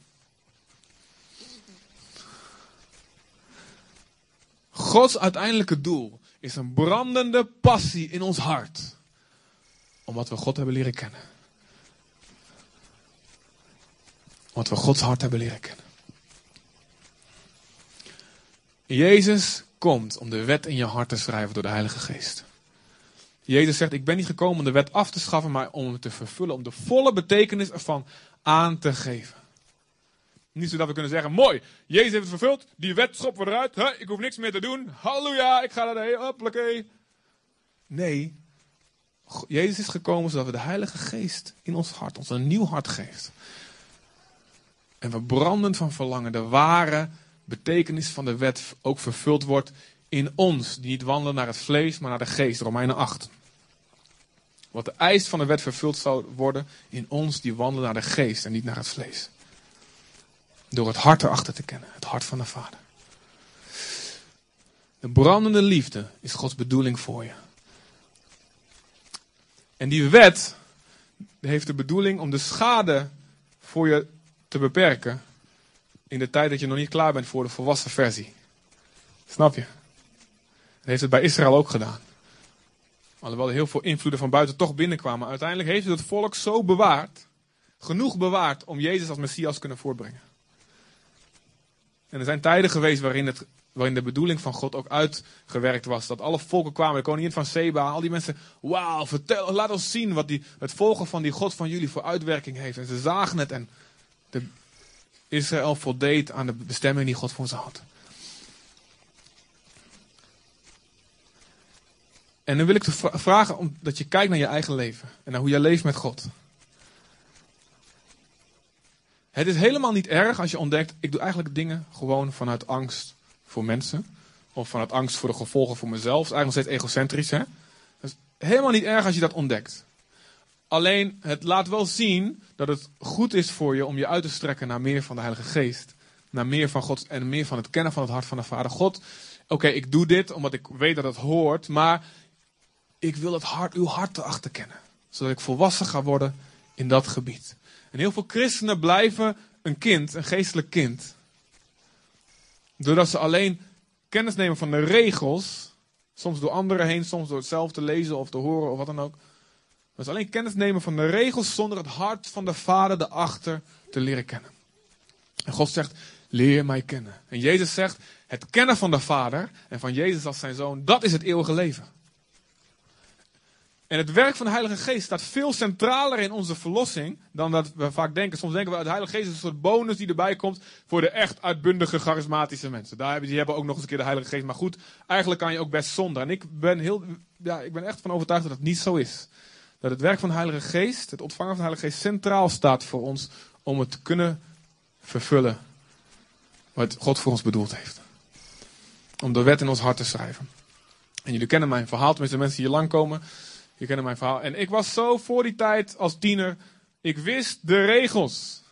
Gods uiteindelijke doel is een brandende passie in ons hart. Omdat we God hebben leren kennen. Omdat we Gods hart hebben leren kennen. Jezus komt om de wet in je hart te schrijven door de Heilige Geest. Jezus zegt, ik ben niet gekomen om de wet af te schaffen, maar om hem te vervullen, om de volle betekenis ervan aan te geven. Niet zodat we kunnen zeggen, mooi, Jezus heeft het vervuld, die wet schoppen we eruit, ik hoef niks meer te doen, halleluja, ik ga erheen, hoppakee. Nee, Jezus is gekomen zodat we de Heilige Geest in ons hart, ons een nieuw hart geeft. En we branden van verlangen, de ware betekenis van de wet ook vervuld wordt in ons, die niet wandelen naar het vlees, maar naar de geest, Romeinen 8. Wat de eis van de wet vervuld zou worden in ons die wandelen naar de geest en niet naar het vlees. Door het hart erachter te kennen, het hart van de Vader. De brandende liefde is Gods bedoeling voor je. En die wet heeft de bedoeling om de schade voor je te beperken in de tijd dat je nog niet klaar bent voor de volwassen versie. Snap je? Dat heeft het bij Israël ook gedaan. Alhoewel er heel veel invloeden van buiten toch binnenkwamen. Uiteindelijk heeft het volk zo bewaard, genoeg bewaard om Jezus als Messias kunnen voortbrengen. En er zijn tijden geweest waarin, het, waarin de bedoeling van God ook uitgewerkt was. Dat alle volken kwamen, de koningin van Seba, al die mensen. Wauw, vertel, laat ons zien wat die, het volgen van die God van jullie voor uitwerking heeft. En ze zagen het en de, Israël voldeed aan de bestemming die God voor ze had. En dan wil ik te vragen dat je kijkt naar je eigen leven. En naar hoe je leeft met God. Het is helemaal niet erg als je ontdekt, ik doe eigenlijk dingen gewoon vanuit angst voor mensen. Of vanuit angst voor de gevolgen voor mezelf. Dat is eigenlijk steeds egocentrisch. Hè? Het is helemaal niet erg als je dat ontdekt. Alleen, het laat wel zien dat het goed is voor je om je uit te strekken naar meer van de Heilige Geest. Naar meer van God en meer van het kennen van het hart van de Vader. God, oké, ik doe dit omdat ik weet dat het hoort. Maar ik wil het hart, uw hart erachter kennen. Zodat ik volwassen ga worden in dat gebied. En heel veel christenen blijven een kind, een geestelijk kind. Doordat ze alleen kennis nemen van de regels. Soms door anderen heen, soms door het zelf te lezen of te horen of wat dan ook. Maar ze alleen kennis nemen van de regels zonder het hart van de Vader erachter te leren kennen. En God zegt, leer mij kennen. En Jezus zegt, het kennen van de Vader en van Jezus als zijn zoon, dat is het eeuwige leven. En het werk van de Heilige Geest staat veel centraler in onze verlossing dan dat we vaak denken. Soms denken we, de Heilige Geest is een soort bonus die erbij komt voor de echt uitbundige, charismatische mensen. Daar hebben, die hebben ook nog eens een keer de Heilige Geest. Maar goed, eigenlijk kan je ook best zonder. En ik ben, heel, ja, ik ben echt van overtuigd dat het niet zo is. Dat het werk van de Heilige Geest, het ontvangen van de Heilige Geest, centraal staat voor ons om het te kunnen vervullen wat God voor ons bedoeld heeft. Om de wet in ons hart te schrijven. En jullie kennen mijn verhaal, tenminste de mensen die hier lang komen. Je kent mijn verhaal. En ik was zo voor die tijd als tiener. Ik wist de regels.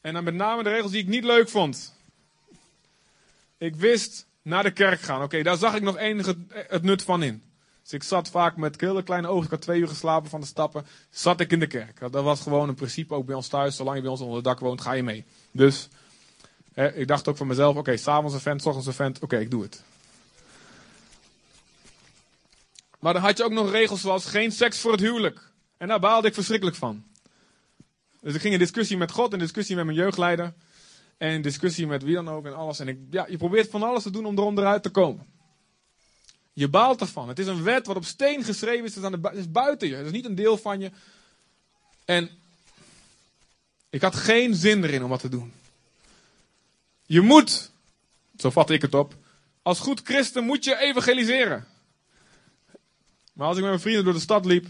En dan met name de regels die ik niet leuk vond. Ik wist naar de kerk gaan. Oké, daar zag ik nog enige het nut van in. Dus ik zat vaak met hele kleine ogen. Ik had twee uur geslapen van de stappen. Zat ik in de kerk. Dat was gewoon een principe ook bij ons thuis. Zolang je bij ons onder het dak woont, ga je mee. Dus hè, ik dacht ook van mezelf. Oké, s'avonds een vent, s ochtends een vent. Oké, ik doe het. Maar dan had je ook nog regels zoals geen seks voor het huwelijk. En daar baalde ik verschrikkelijk van. Dus ik ging in discussie met God, in discussie met mijn jeugdleider. En in discussie met wie dan ook en alles. En ik, ja, je probeert van alles te doen om erom eruit te komen. Je baalt ervan. Het is een wet wat op steen geschreven is. Het is, is buiten je. Het is niet een deel van je. En ik had geen zin erin om wat te doen. Je moet, zo vat ik het op, als goed christen moet je evangeliseren. Maar als ik met mijn vrienden door de stad liep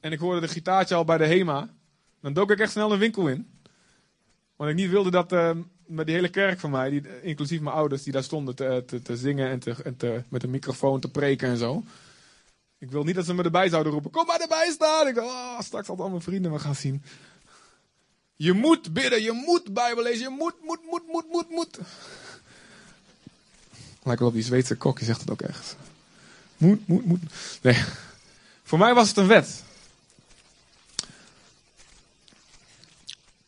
en ik hoorde de gitaartje al bij de HEMA, dan dook ik echt snel een winkel in. Want ik niet wilde dat uh, met die hele kerk van mij, die, inclusief mijn ouders, die daar stonden te, te, te zingen en, te, en te, met een microfoon te preken en zo. Ik wil niet dat ze me erbij zouden roepen. Kom maar erbij staan. Ik dacht, oh, straks al mijn vrienden me gaan zien. Je moet bidden, je moet Bijbel lezen, je moet, moet, moet, moet, moet, moet. Lijkt wel op die Zweedse kok, die zegt het ook echt. Moet, moet. Nee, voor mij was het een wet.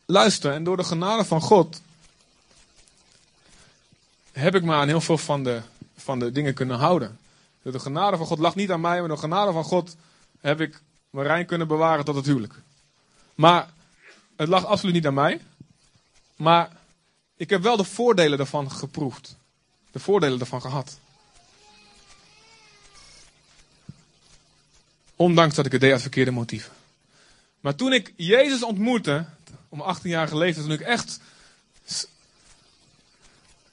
Luister, en door de genade van God heb ik me aan heel veel van de, van de dingen kunnen houden. De genade van God lag niet aan mij, maar de genade van God heb ik mijn rein kunnen bewaren tot het huwelijk. Maar het lag absoluut niet aan mij. Maar ik heb wel de voordelen daarvan geproefd. De voordelen daarvan gehad. Ondanks dat ik het deed uit verkeerde motieven. Maar toen ik Jezus ontmoette, om 18 jaar geleden, toen ik echt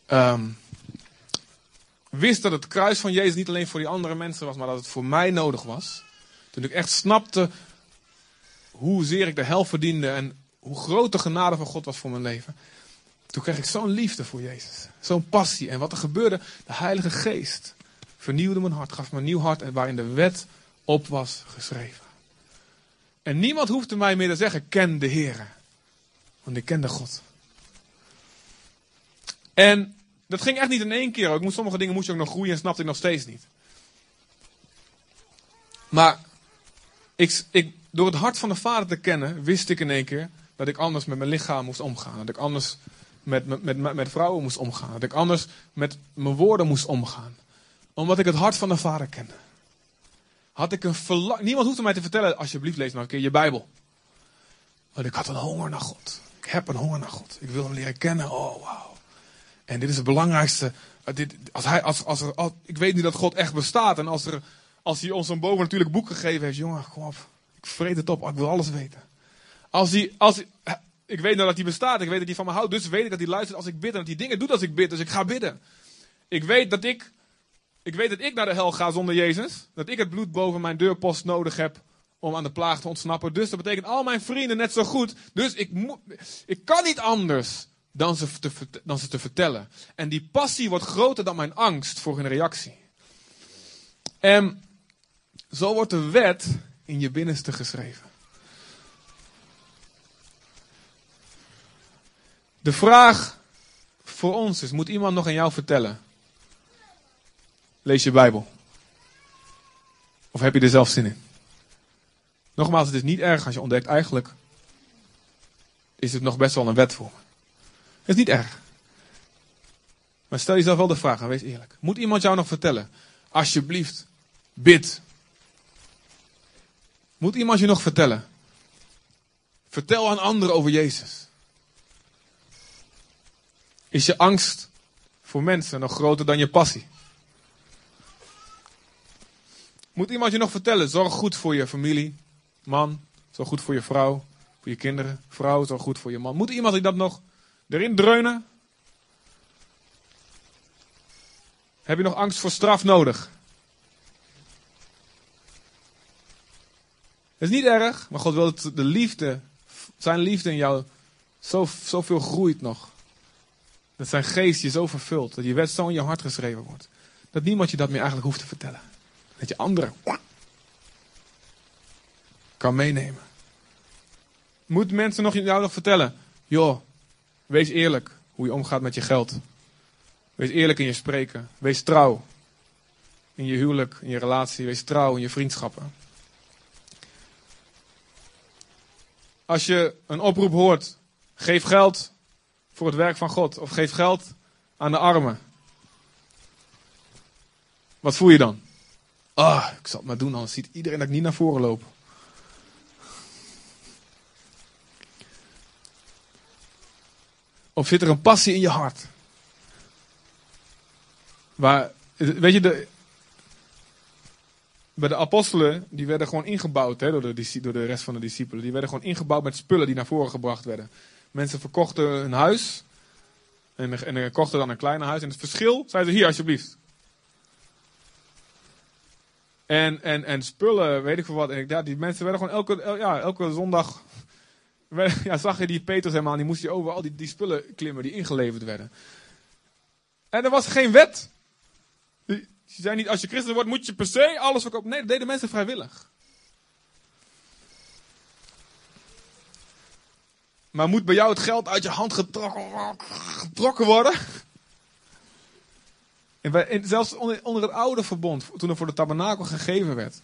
um, wist dat het kruis van Jezus niet alleen voor die andere mensen was, maar dat het voor mij nodig was. Toen ik echt snapte hoezeer ik de hel verdiende en hoe groot de genade van God was voor mijn leven. Toen kreeg ik zo'n liefde voor Jezus. Zo'n passie. En wat er gebeurde, de Heilige Geest vernieuwde mijn hart, gaf me een nieuw hart en waarin de wet op was geschreven. En niemand hoefde mij meer te zeggen, ken de Heer. Want ik kende God. En dat ging echt niet in één keer. Ik moest, sommige dingen moest je ook nog groeien en snapte ik nog steeds niet. Maar ik, ik, door het hart van de Vader te kennen, wist ik in één keer dat ik anders met mijn lichaam moest omgaan. Dat ik anders met, met, met, met vrouwen moest omgaan. Dat ik anders met mijn woorden moest omgaan. Omdat ik het hart van de Vader kende. Had ik een verlang. Niemand hoefde mij te vertellen, alsjeblieft lees nou een keer je Bijbel. Want ik had een honger naar God. Ik heb een honger naar God. Ik wil hem leren kennen. Oh, wauw. En dit is het belangrijkste. Eh, dit, als hij, als, als er, ik weet nu dat God echt bestaat. En als, er, als hij ons een boven natuurlijk boek gegeven heeft. Jongen, kom op. Ik vreet het op. Ik wil alles weten. Als hij, als ik weet nou dat hij bestaat. Ik weet dat hij van me houdt. Dus weet ik dat hij luistert als ik bid. En dat hij dingen doet als ik bid. Dus ik ga bidden. Ik weet dat ik, ik weet dat ik naar de hel ga zonder Jezus. Dat ik het bloed boven mijn deurpost nodig heb om aan de plaag te ontsnappen. Dus dat betekent al mijn vrienden net zo goed. Dus ik, ik kan niet anders dan ze, te, dan ze te vertellen. En die passie wordt groter dan mijn angst voor hun reactie. En zo wordt de wet in je binnenste geschreven. De vraag voor ons is: moet iemand nog aan jou vertellen? Lees je Bijbel. Of heb je er zelf zin in? Nogmaals, het is niet erg als je ontdekt, eigenlijk is het nog best wel een wet voor me. Het is niet erg. Maar stel jezelf wel de vraag en wees eerlijk. Moet iemand jou nog vertellen? Alsjeblieft, bid. Moet iemand je nog vertellen? Vertel aan anderen over Jezus. Is je angst voor mensen nog groter dan je passie? Moet iemand je nog vertellen? Zorg goed voor je familie, man. Zorg goed voor je vrouw, voor je kinderen. Vrouw, zorg goed voor je man. Moet iemand die dat nog erin dreunen? Heb je nog angst voor straf nodig? Het is niet erg, maar God wil dat de liefde, zijn liefde in jou zo, zoveel groeit nog. Dat zijn geest je zo vervult, dat je wet zo in je hart geschreven wordt. Dat niemand je dat meer eigenlijk hoeft te vertellen. Dat je anderen kan meenemen. Moet mensen nog jou nog vertellen? Joh, Wees eerlijk hoe je omgaat met je geld. Wees eerlijk in je spreken. Wees trouw in je huwelijk, in je relatie. Wees trouw in je vriendschappen. Als je een oproep hoort, geef geld voor het werk van God. Of geef geld aan de armen. Wat voel je dan? Ah, ik zal het maar doen, anders ziet iedereen dat ik niet naar voren loop. Of zit er een passie in je hart? Waar, weet je, de, bij de apostelen, die werden gewoon ingebouwd hè, door, de, door de rest van de discipelen. Die werden gewoon ingebouwd met spullen die naar voren gebracht werden. Mensen verkochten hun huis en, en kochten dan een kleiner huis. En het verschil, zeiden ze hier alsjeblieft. En, en, en spullen, weet ik veel wat. En ik, die mensen werden gewoon elke, el- ja, elke zondag. Ja, zag je die Petrus helemaal. Die moest je over al die, die spullen klimmen die ingeleverd werden. En er was geen wet. Ze zei niet, als je christen wordt, moet je per se alles verkopen. Nee, dat deden mensen vrijwillig. Maar moet bij jou het geld uit je hand getrokken, getrokken worden? En zelfs onder, het oude verbond, toen er voor de tabernakel gegeven werd,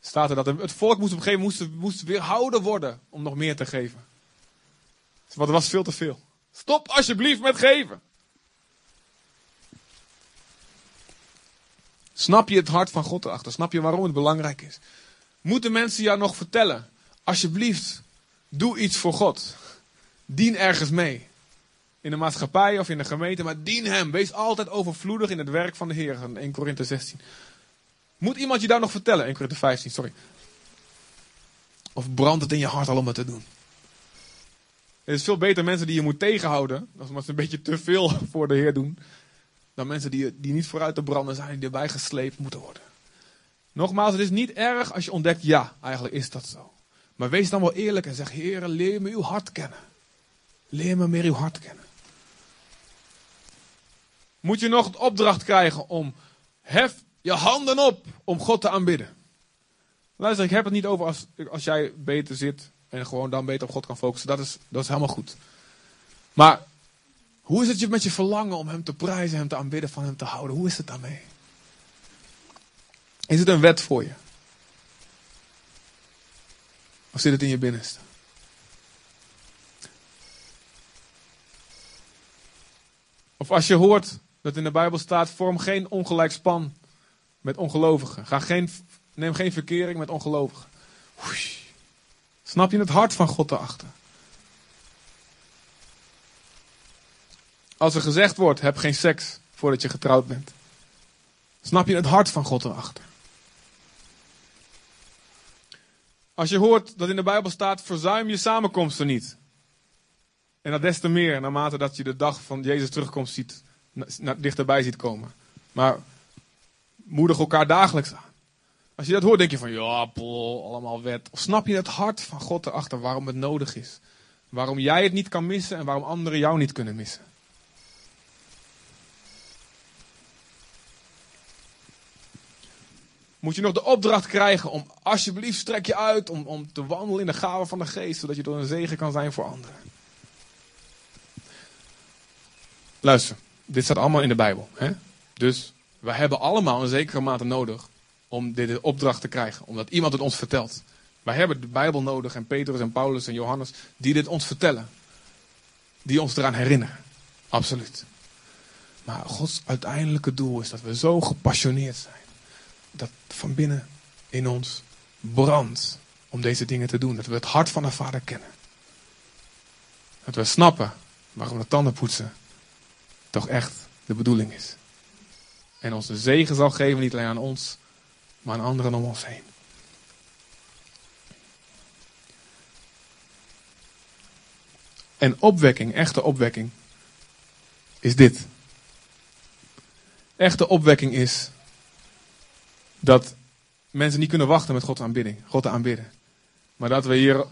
staat er dat het volk moest op een gegeven moment moest, moest weerhouden worden om nog meer te geven. Want er was veel te veel. Stop alsjeblieft met geven. Snap je het hart van God erachter? Snap je waarom het belangrijk is? Moeten mensen jou nog vertellen? Alsjeblieft, doe iets voor God. Dien ergens mee. In de maatschappij of in de gemeente, maar dien hem. Wees altijd overvloedig in het werk van de Heer. Van 1 Korinthe 16. Moet iemand je daar nog vertellen? 1 Korinthe 15, sorry. Of brandt het in je hart al om het te doen? Het is veel beter mensen die je moet tegenhouden. Als ze een beetje te veel voor de Heer doen. Dan mensen die, die niet vooruit te branden zijn, die erbij gesleept moeten worden. Nogmaals, het is niet erg als je ontdekt, ja, eigenlijk is dat zo. Maar wees dan wel eerlijk en zeg, Heer, leer me uw hart kennen. Leer me meer uw hart kennen. Moet je nog de opdracht krijgen om, hef je handen op om God te aanbidden. Luister, ik heb het niet over als, als jij beter zit en gewoon dan beter op God kan focussen. Dat is, dat is helemaal goed. Maar hoe is het met je verlangen om hem te prijzen, hem te aanbidden, van hem te houden? Hoe is het daarmee? Is het een wet voor je? Of zit het in je binnenste? Of als je hoort dat in de Bijbel staat: vorm geen ongelijk span met ongelovigen. Ga geen, neem geen verkering met ongelovigen. Snap je het hart van God erachter? Als er gezegd wordt: heb geen seks voordat je getrouwd bent. Snap je het hart van God erachter? Als je hoort dat in de Bijbel staat: verzuim je samenkomsten niet. En dat des te meer naarmate dat je de dag van Jezus terugkomst ziet, dichterbij ziet komen. Maar moedig elkaar dagelijks aan. Als je dat hoort, denk je van ja, pol, allemaal wet. Of snap je het hart van God erachter waarom het nodig is? Waarom jij het niet kan missen en waarom anderen jou niet kunnen missen? Moet je nog de opdracht krijgen om alsjeblieft strek je uit om, om te wandelen in de gave van de geest, zodat je door een zegen kan zijn voor anderen. Luister, dit staat allemaal in de Bijbel. Hè? Dus we hebben allemaal een zekere mate nodig om dit opdracht te krijgen. Omdat iemand het ons vertelt. Wij hebben de Bijbel nodig en Petrus en Paulus en Johannes die dit ons vertellen. Die ons eraan herinneren. Absoluut. Maar Gods uiteindelijke doel is dat we zo gepassioneerd zijn. Dat van binnen in ons brandt om deze dingen te doen. Dat we het hart van de Vader kennen. Dat we snappen waarom de tandenpoetsen toch echt de bedoeling is. En ons de zegen zal geven, niet alleen aan ons, maar aan anderen om ons heen. En opwekking, echte opwekking, is dit. Echte opwekking is dat mensen niet kunnen wachten met God aanbidding, God te aanbidden. Maar dat we hier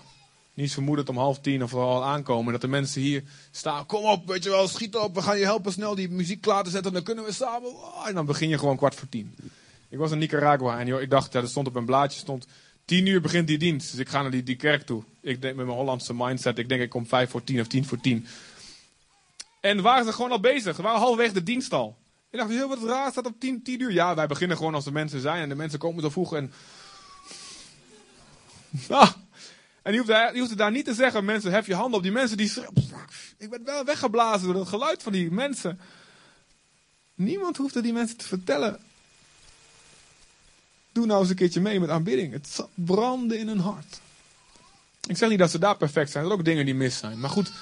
niet vermoedend om half tien of al aankomen. Dat de mensen hier staan. Kom op, weet je wel, schiet op. We gaan je helpen snel die muziek klaar te zetten. Dan kunnen we samen. Oh, En dan begin je gewoon kwart voor tien. Ik was in Nicaragua en joh, ik dacht, ja, er stond op een blaadje stond. Tien uur begint die dienst. Dus ik ga naar die, kerk toe. Ik denk met mijn Hollandse mindset. Ik denk ik kom vijf voor tien of tien voor tien. En waren ze gewoon al bezig. Ze waren halverwege de dienst al. Ik dacht, heel wat raar staat op tien, tien uur. Ja, wij beginnen gewoon als de mensen zijn. En de mensen komen zo vroeg. En Ah, en die hoefde, die daar niet te zeggen, mensen, hef je handen op. Die mensen die. Ik ben wel weggeblazen door het geluid van die mensen. Niemand hoefde die mensen te vertellen. Doe nou eens een keertje mee met aanbidding. Het zal branden in hun hart. Ik zeg niet dat ze daar perfect zijn. Er zijn ook dingen die mis zijn. Maar goed,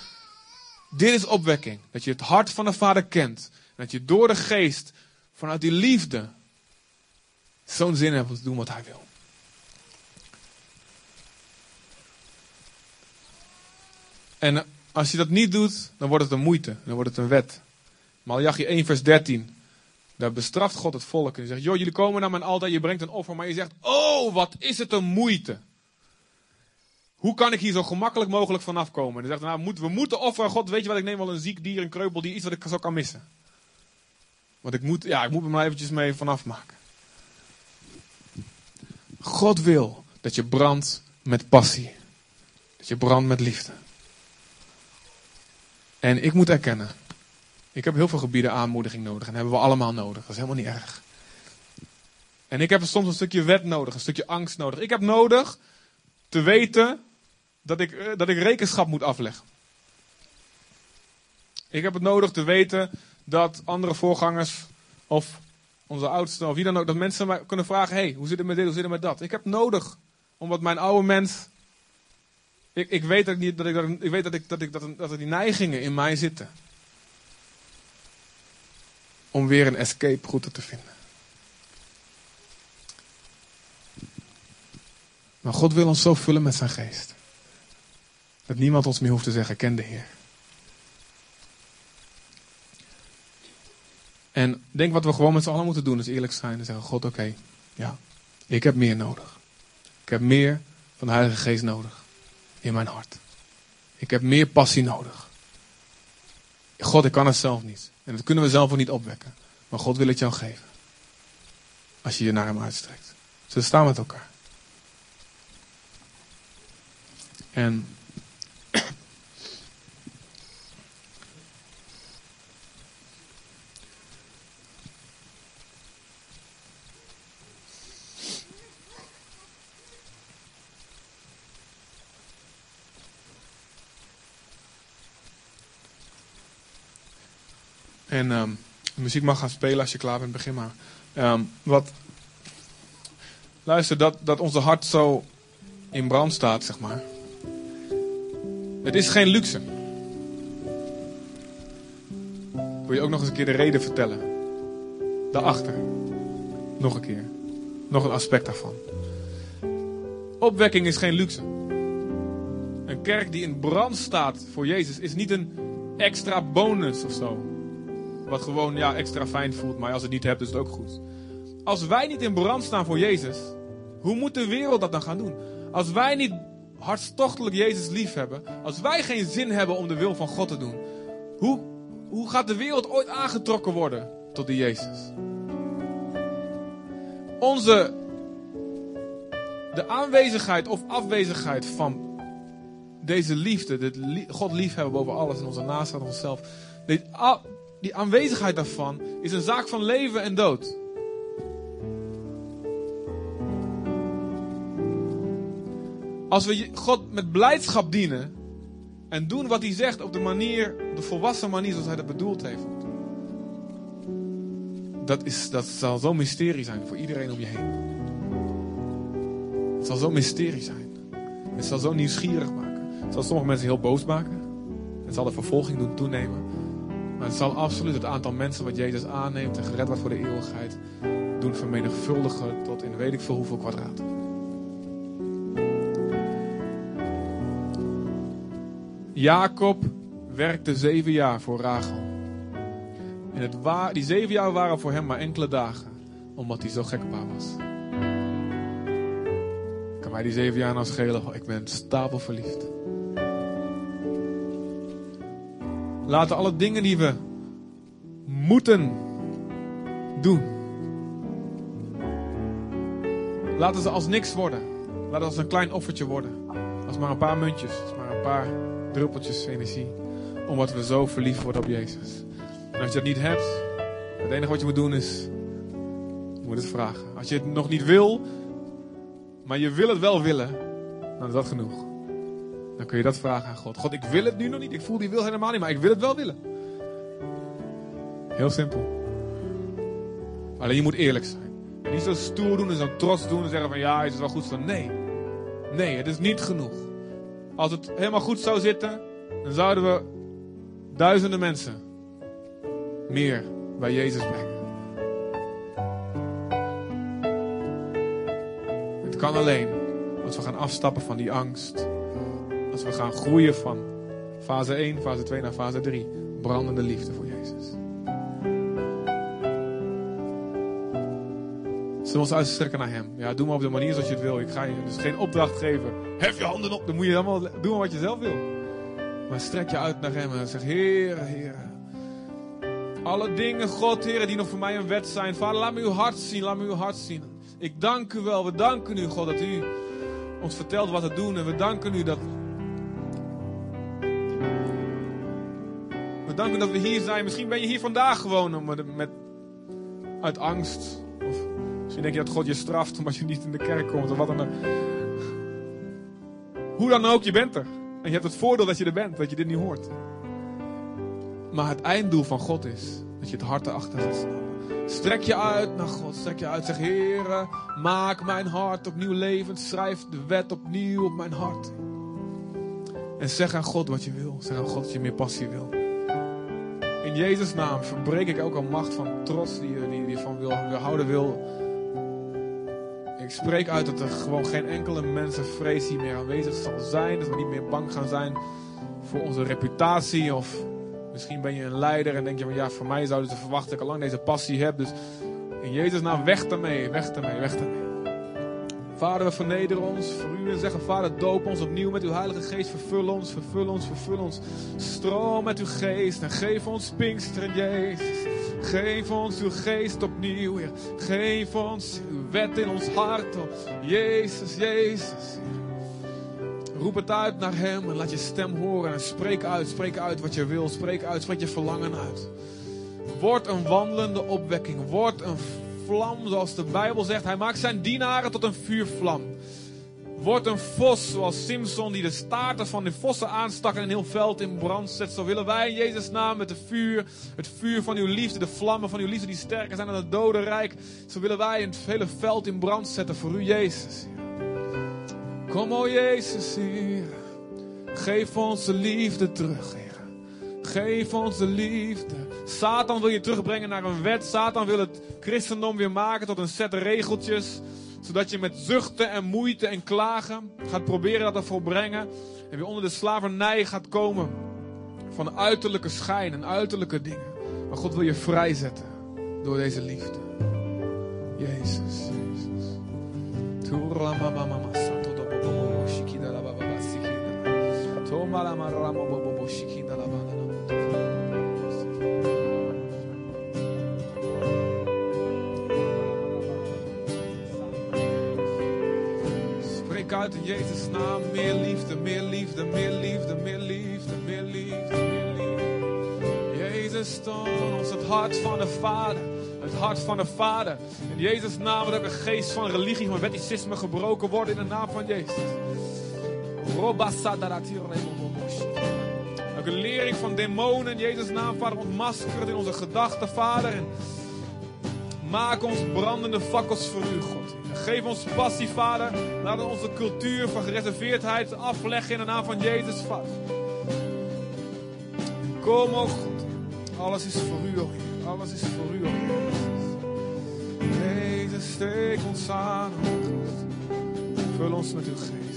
dit is opwekking. Dat je het hart van de Vader kent. En dat je door de geest, vanuit die liefde, zo'n zin hebt om te doen wat hij wil. En als je dat niet doet, dan wordt het een moeite. Dan wordt het een wet. Malachi 1 vers 13. Daar bestraft God het volk. En hij zegt, joh, jullie komen naar mijn altaar, je brengt een offer. Maar je zegt, oh, wat is het een moeite. Hoe kan ik hier zo gemakkelijk mogelijk vanaf komen? En hij zegt, nou, we moeten offeren. God, weet je wat, ik neem wel een ziek dier, een kreupel, iets wat ik zo kan missen. Want ik moet, ja, ik moet me maar eventjes mee vanaf maken. God wil dat je brandt met passie. Dat je brandt met liefde. En ik moet erkennen, ik heb heel veel gebieden aanmoediging nodig. En hebben we allemaal nodig. Dat is helemaal niet erg. En ik heb soms een stukje wet nodig, een stukje angst nodig. Ik heb nodig te weten dat ik, eh, dat ik rekenschap moet afleggen. Ik heb het nodig te weten dat andere voorgangers of onze oudsten of wie dan ook, dat mensen mij kunnen vragen: hey, hoe zit het met dit, hoe zit het met dat? Ik heb nodig, omdat mijn oude mens. Ik, ik weet, dat ik, niet, dat ik, ik weet dat, ik, dat, ik, dat, dat er die neigingen in mij zitten. Om weer een escape route te vinden. Maar God wil ons zo vullen met zijn geest. Dat niemand ons meer hoeft te zeggen, ken de Heer. En denk wat we gewoon met z'n allen moeten doen, is eerlijk zijn en zeggen, God oké, ja, ik heb meer nodig. Ik heb meer van de Heilige Geest nodig in mijn hart. Ik heb meer passie nodig. God, ik kan het zelf niet. En dat kunnen we zelf ook niet opwekken. Maar God wil het jou geven. Als je je naar hem uitstrekt. Ze staan met elkaar. En En de muziek mag gaan spelen als je klaar bent, begin maar. Um, wat, luister, dat, dat onze hart zo in brand staat, zeg maar. Het is geen luxe. Wil je ook nog eens een keer de reden vertellen? Daarachter. Nog een keer. Nog een aspect daarvan. Opwekking is geen luxe. Een kerk die in brand staat voor Jezus is niet een extra bonus of zo. Wat gewoon ja, extra fijn voelt, maar als het niet hebt, is het ook goed. Als wij niet in brand staan voor Jezus, hoe moet de wereld dat dan gaan doen? Als wij niet hartstochtelijk Jezus lief hebben, als wij geen zin hebben om de wil van God te doen, hoe, hoe gaat de wereld ooit aangetrokken worden tot die Jezus? Onze, de aanwezigheid of afwezigheid van deze liefde, dit God liefhebben boven alles en onze naast en onszelf, dit, die aanwezigheid daarvan is een zaak van leven en dood. Als we God met blijdschap dienen en doen wat hij zegt op de manier, de volwassen manier zoals hij dat bedoeld heeft. Dat, is, dat zal zo'n mysterie zijn voor iedereen om je heen. Het zal zo'n mysterie zijn. Het zal zo nieuwsgierig maken. Het zal sommige mensen heel boos maken. Het zal de vervolging doen toenemen. Maar het zal absoluut het aantal mensen wat Jezus aanneemt en gered wordt voor de eeuwigheid doen vermenigvuldigen tot in weet ik veel hoeveel kwadraat. Jacob werkte zeven jaar voor Rachel. En het die zeven jaar waren voor hem maar enkele dagen, omdat hij zo gek op haar was. Kan mij die zeven jaar nou schelen? Ik ben stapel Laten alle dingen die we moeten doen. Laten ze als niks worden. Laten het als een klein offertje worden. Als maar een paar muntjes. Als maar een paar druppeltjes energie. Omdat we zo verliefd worden op Jezus. En als je dat niet hebt. Het enige wat je moet doen is. Je moet het vragen. Als je het nog niet wil. Maar je wil het wel willen. Dan is dat genoeg. Dan kun je dat vragen aan God. God, ik wil het nu nog niet. Ik voel die wil helemaal niet, maar ik wil het wel willen. Heel simpel. Alleen je moet eerlijk zijn. niet zo stoer doen en zo trots doen en zeggen van ja, is het wel goed zo. Nee. Nee, het is niet genoeg. Als het helemaal goed zou zitten, dan zouden we duizenden mensen meer bij Jezus brengen. Het kan alleen als we gaan afstappen van die angst we gaan groeien van fase 1, fase 2 naar fase 3. Brandende liefde voor Jezus. Zullen we ons uitstrekken naar Hem? Ja, doe maar op de manier zoals je het wil. Ik ga je dus geen opdracht geven. Hef je handen op. Dan moet je allemaal doen wat je zelf wil. Maar strek je uit naar Hem en zeg: Heer, Heer. Alle dingen, God, Heer, die nog voor mij een wet zijn. Vader, laat me uw hart zien. Laat me uw hart zien. Ik dank u wel. We danken u, God, dat u ons vertelt wat te doen. En we danken u dat. We danken dat we hier zijn. Misschien ben je hier vandaag gewoon met, met, uit angst. Of misschien denk je dat God je straft omdat je niet in de kerk komt. Of wat dan ook. Hoe dan ook, je bent er. En je hebt het voordeel dat je er bent, dat je dit niet hoort. Maar het einddoel van God is dat je het hart erachter gaat snappen. Strek je uit naar God. Strek je uit. Zeg, Heere, maak mijn hart opnieuw levend. Schrijf de wet opnieuw op mijn hart. En zeg aan God wat je wil. Zeg aan God dat je meer passie wil. In Jezus' naam verbreek ik elke macht van trots die je, die, die van wil, houden wil. Ik spreek uit dat er gewoon geen enkele mensenvrees hier meer aanwezig zal zijn. Dat we niet meer bang gaan zijn voor onze reputatie of Misschien ben je een leider en denk je van ja, voor mij zouden ze verwachten dat ik al lang deze passie heb. Dus in Jezus naam, weg daarmee, weg daarmee, weg daarmee. Vader, we vernederen ons voor u en zeggen, Vader, doop ons opnieuw met uw Heilige Geest. Vervul ons, vervul ons, vervul ons. Stroom met uw geest en geef ons Pinksteren, Jezus. Geef ons uw geest opnieuw, Heer. Geef ons uw wet in ons hart, oh. Jezus, Jezus. Roep het uit naar Hem en laat je stem horen. En spreek uit, spreek uit wat je wil. Spreek uit, spreek je verlangen uit. Word een wandelende opwekking. Word een vlam, zoals de Bijbel zegt. Hij maakt zijn dienaren tot een vuurvlam. Word een vos, zoals Simson, die de staarten van de vossen aanstak en een heel veld in brand zet. Zo willen wij in Jezus' naam met de vuur, het vuur van uw liefde, de vlammen van uw liefde die sterker zijn dan het dodenrijk. Zo willen wij het hele veld in brand zetten voor u, Jezus. Kom, o Jezus, Heer. Geef ons de liefde terug, Heer. Geef ons de liefde. Satan wil je terugbrengen naar een wet. Satan wil het christendom weer maken tot een set regeltjes. Zodat je met zuchten en moeite en klagen gaat proberen dat te volbrengen. En weer onder de slavernij gaat komen van uiterlijke schijn en uiterlijke dingen. Maar God wil je vrijzetten door deze liefde. Jezus, Jezus. Tura mama mama Spreek uit in Jezus' naam. Meer liefde, meer liefde, meer liefde, meer liefde, meer liefde, meer liefde. Jezus toon ons het hart van de Vader. Het hart van de Vader. In Jezus' naam dat de geest van religie, van wetticisme gebroken wordt in de naam van Jezus. Elke lering van demonen in Jezus' naam, Vader, ontmaskerd in onze gedachten, Vader. En maak ons brandende fakkels voor u, God. Geef ons passie, Vader. Laat onze cultuur van gereserveerdheid afleggen in de naam van Jezus, Vader. Kom, o God. Alles is voor u, o. Alles is voor u, o. Jezus, steek ons aan, o God. Vul ons met uw geest.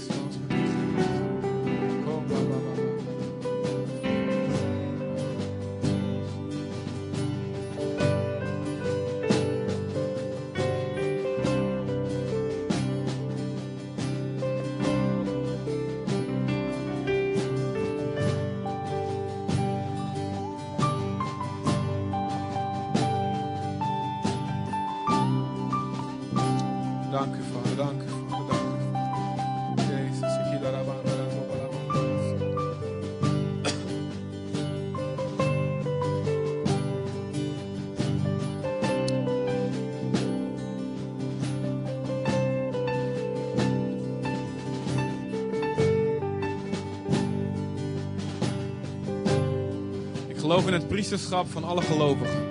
Priesterschap van alle gelovigen.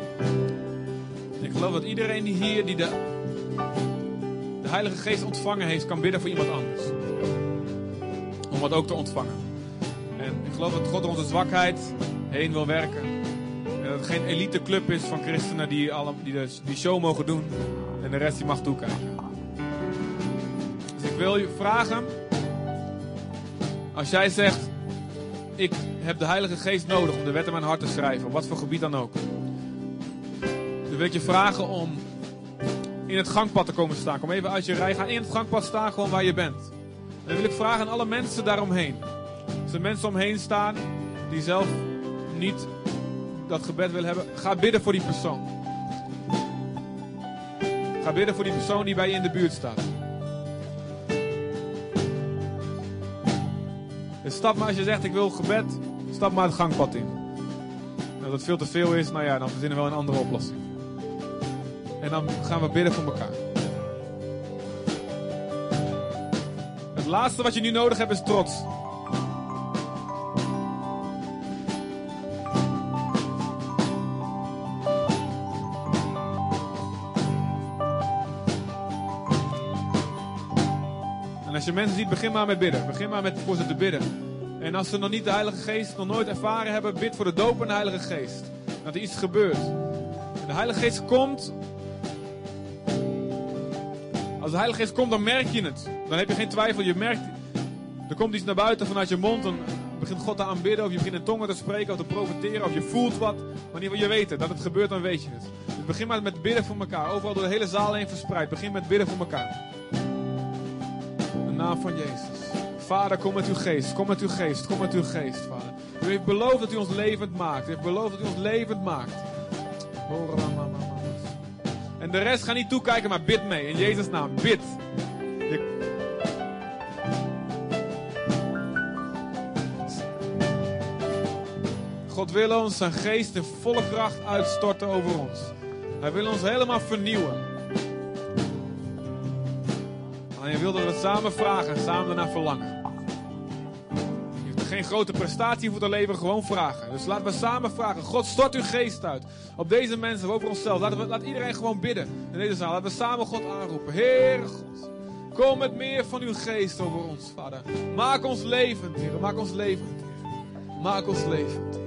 ik geloof dat iedereen die hier die de, de Heilige Geest ontvangen heeft, kan bidden voor iemand anders. Om wat ook te ontvangen. En ik geloof dat God onze zwakheid heen wil werken. En dat het geen elite club is van christenen die, alle, die de, die show mogen doen. En de rest die mag toekijken. Dus ik wil je vragen. Als jij zegt, heb de Heilige Geest nodig om de wet in mijn hart te schrijven, op wat voor gebied dan ook. Dan wil ik je vragen om in het gangpad te komen staan. Kom even uit je rij. Ga in het gangpad staan, gewoon waar je bent. En dan wil ik vragen aan alle mensen daaromheen. Als er mensen omheen staan die zelf niet dat gebed willen hebben, ga bidden voor die persoon. Ga bidden voor die persoon die bij je in de buurt staat. Dus stap maar als je zegt ik wil gebed, stap maar het gangpad in. Als het veel te veel is, nou ja, dan verzinnen we wel een andere oplossing. En dan gaan we bidden voor elkaar. Het laatste wat je nu nodig hebt is trots. En als je mensen ziet, begin maar met bidden. Begin maar met voor ze te bidden. En als ze nog niet de Heilige Geest nog nooit ervaren hebben, bid voor de doop en de Heilige Geest. Dat er iets gebeurt. En de Heilige Geest komt. Als de Heilige Geest komt, dan merk je het. Dan heb je geen twijfel. Je merkt. Er komt iets naar buiten vanuit je mond. Dan begint God te aanbidden. Of je begint in tongen te spreken. Of te profiteren. Of je voelt wat. Geval, je weet het. Dat het gebeurt, dan weet je het. Dus begin maar met bidden voor elkaar. Overal door de hele zaal heen verspreid. Begin met bidden voor elkaar. In de naam van Jezus. Vader, kom met uw geest. Kom met uw geest. Kom met uw geest, Vader. U heeft beloofd dat u ons levend maakt. U heeft beloofd dat u ons levend maakt. En de rest ga niet toekijken, maar bid mee. In Jezus' naam, bid. Je- God wil ons zijn geest in volle kracht uitstorten over ons. Hij wil ons helemaal vernieuwen. En hij wil dat we het samen vragen en samen daarna verlangen. Geen grote prestatie voor te leveren, gewoon vragen. Dus laten we samen vragen. God, stort uw geest uit. Op deze mensen, over onszelf. Laten we, laat iedereen gewoon bidden in deze zaal. Laten we samen God aanroepen. Heere God, kom met meer van uw geest over ons, Vader. Maak ons levend, Heer. Maak ons levend, Heer. Maak ons levend.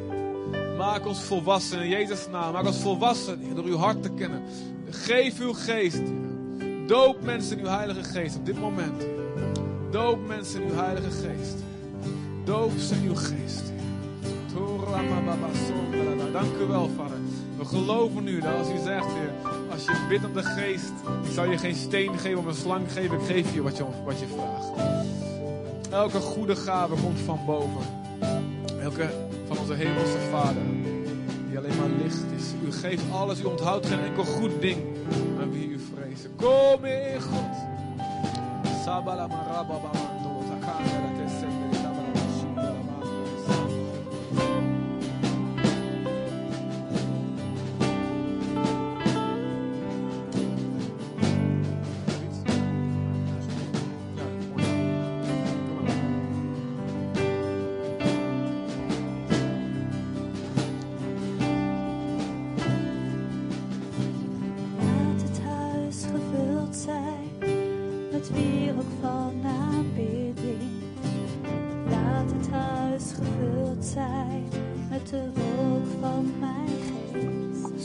Maak ons volwassen in Jezus' naam. Maak ons volwassen, door uw hart te kennen. Geef uw geest, Heer. Doop mensen in uw Heilige Geest op dit moment. Doop mensen in uw Heilige Geest. Doop ze in uw geest. Dank u wel, Vader. We geloven nu dat als u zegt, Heer, als je bidt om de geest, ik zal je geen steen geven om een slang geven, ik geef je wat je, wat je vraagt. Elke goede gave komt van boven. Elke van onze hemelse Vader, die alleen maar licht is. U geeft alles, u onthoudt geen enkel goed ding aan wie u vrezen. Kom in God. Sabalamarababamando, takara tesendere,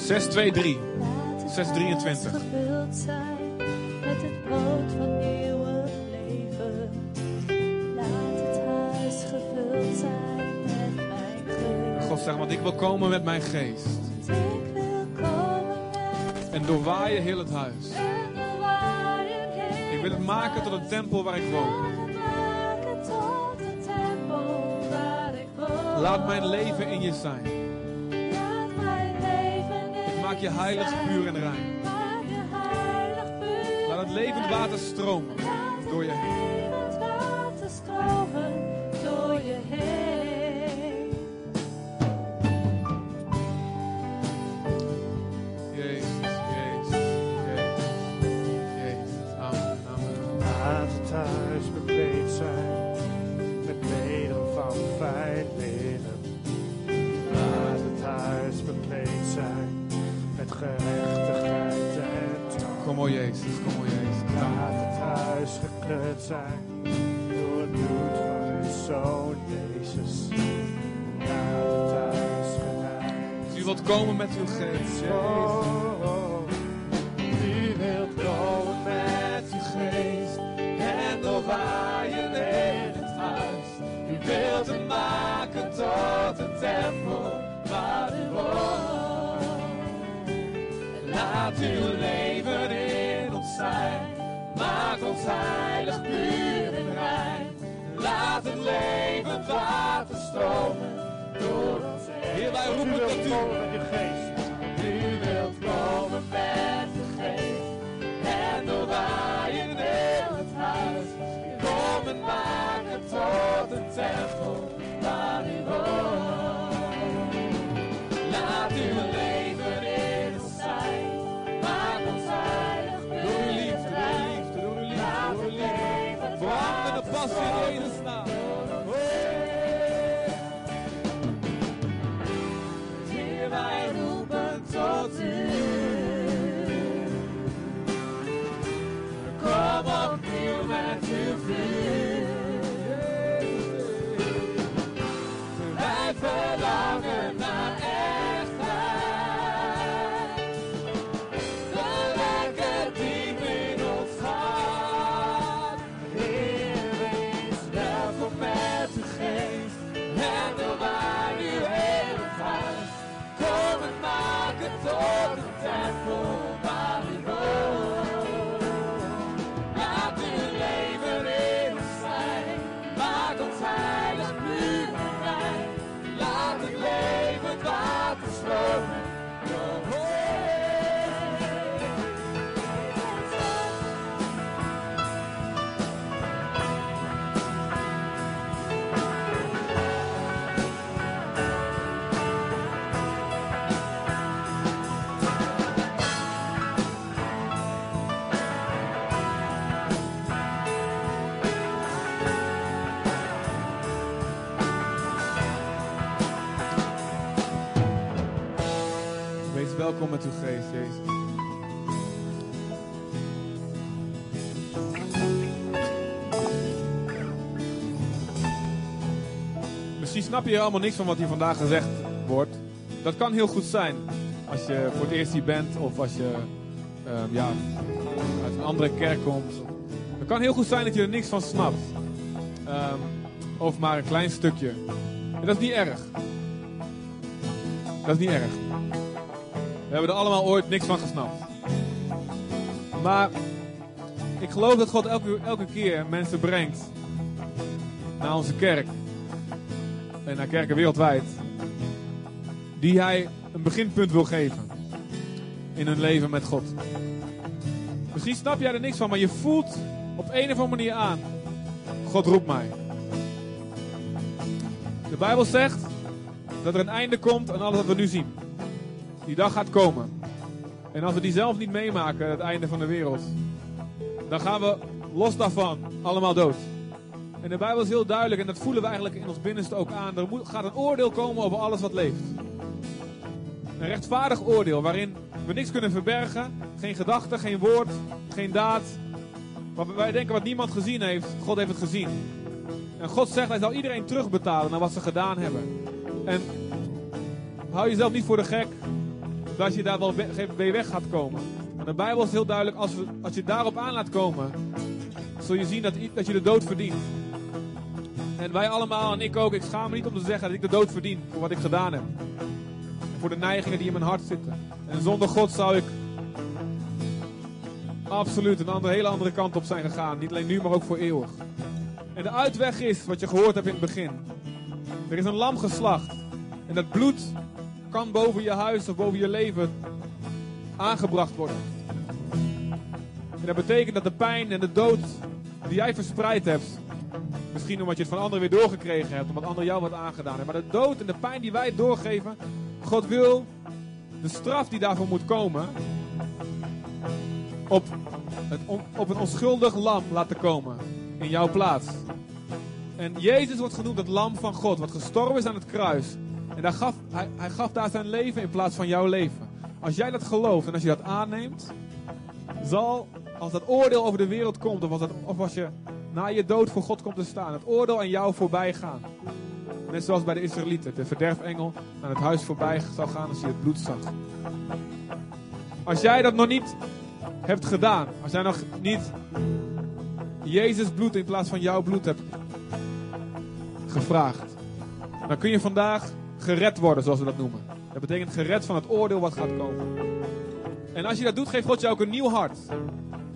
623. 623. Gevuld zijn met het brood van nieuwe leven. Laat het huis gevuld zijn met mijn geest. God zegt, want ik wil komen met mijn geest. En doorwaaien heel het huis. Ik wil het maken tot een tempel waar ik woon. Laat mijn leven in je zijn je heilig, puur en rein. Laat het en levend water stromen o Jezus, kom o Jezus. Laat het huis gekleurd zijn door het bloed van uw zoon Jezus. Laat het huis gereinigd U wilt komen met uw geest, Jezus. U wilt komen met uw geest en doorwaaien in het huis. U wilt hem maken tot een tempel waar u woont. Laat uw leven ons heilig, puur en rein. Laat het levend water stromen door ons heen. Heer, wij U roepen wilt tot u. komen met uw geest. U wilt komen met de geest en doorwaaien heel het huis. Kom en maak het tot een tempel snap je helemaal niks van wat hier vandaag gezegd wordt. Dat kan heel goed zijn. Als je voor het eerst hier bent of als je ehm, ja, uit een andere kerk komt. Het kan heel goed zijn dat je er niks van snapt. Ehm, of maar een klein stukje. En dat is niet erg. Dat is niet erg. We hebben er allemaal ooit niks van gesnapt. Maar ik geloof dat God elke, elke keer mensen brengt naar onze kerk. En naar kerken wereldwijd. Die hij een beginpunt wil geven. In hun leven met God. Misschien snap jij er niks van, maar je voelt op een of andere manier aan. God roept mij. De Bijbel zegt dat er een einde komt aan alles wat we nu zien. Die dag gaat komen. En als we die zelf niet meemaken, het einde van de wereld, dan gaan we los daarvan allemaal dood. En de Bijbel is heel duidelijk, en dat voelen we eigenlijk in ons binnenste ook aan. Er moet, gaat een oordeel komen over alles wat leeft. Een rechtvaardig oordeel waarin we niks kunnen verbergen. Geen gedachte, geen woord, geen daad. Wat wij denken wat niemand gezien heeft, God heeft het gezien. En God zegt, hij zal iedereen terugbetalen naar wat ze gedaan hebben. En hou jezelf niet voor de gek dat je daar wel we- mee weg gaat komen. Maar de Bijbel is heel duidelijk, als, we, als je daarop aan laat komen, zul je zien dat, dat je de dood verdient. En wij allemaal, en ik ook, ik schaam me niet om te zeggen dat ik de dood verdien voor wat ik gedaan heb. Voor de neigingen die in mijn hart zitten. En zonder God zou ik absoluut een andere, hele andere kant op zijn gegaan. Niet alleen nu, maar ook voor eeuwig. En de uitweg is, wat je gehoord hebt in het begin. Er is een lam geslacht. En dat bloed kan boven je huis of boven je leven aangebracht worden. En dat betekent dat de pijn en de dood die jij verspreid hebt, misschien omdat je het van anderen weer doorgekregen hebt, omdat anderen jou wat aangedaan hebben, maar de dood en de pijn die wij doorgeven, God wil de straf die daarvoor moet komen, op, het op een onschuldig lam laten komen in jouw plaats. En Jezus wordt genoemd het lam van God, wat gestorven is aan het kruis. En daar gaf, hij, gaf daar zijn leven in plaats van jouw leven. Als jij dat gelooft en als je dat aanneemt, zal, als dat oordeel over de wereld komt, of als, of als je na je dood voor God komt te staan, het oordeel aan jou voorbij gaan. Net zoals bij de Israëlieten, de verderfengel aan het huis voorbij zou gaan als je het bloed zag. Als jij dat nog niet hebt gedaan, als jij nog niet Jezus bloed in plaats van jouw bloed hebt gevraagd, dan kun je vandaag gered worden, zoals we dat noemen. Dat betekent gered van het oordeel wat gaat komen. En als je dat doet, geeft God je ook een nieuw hart.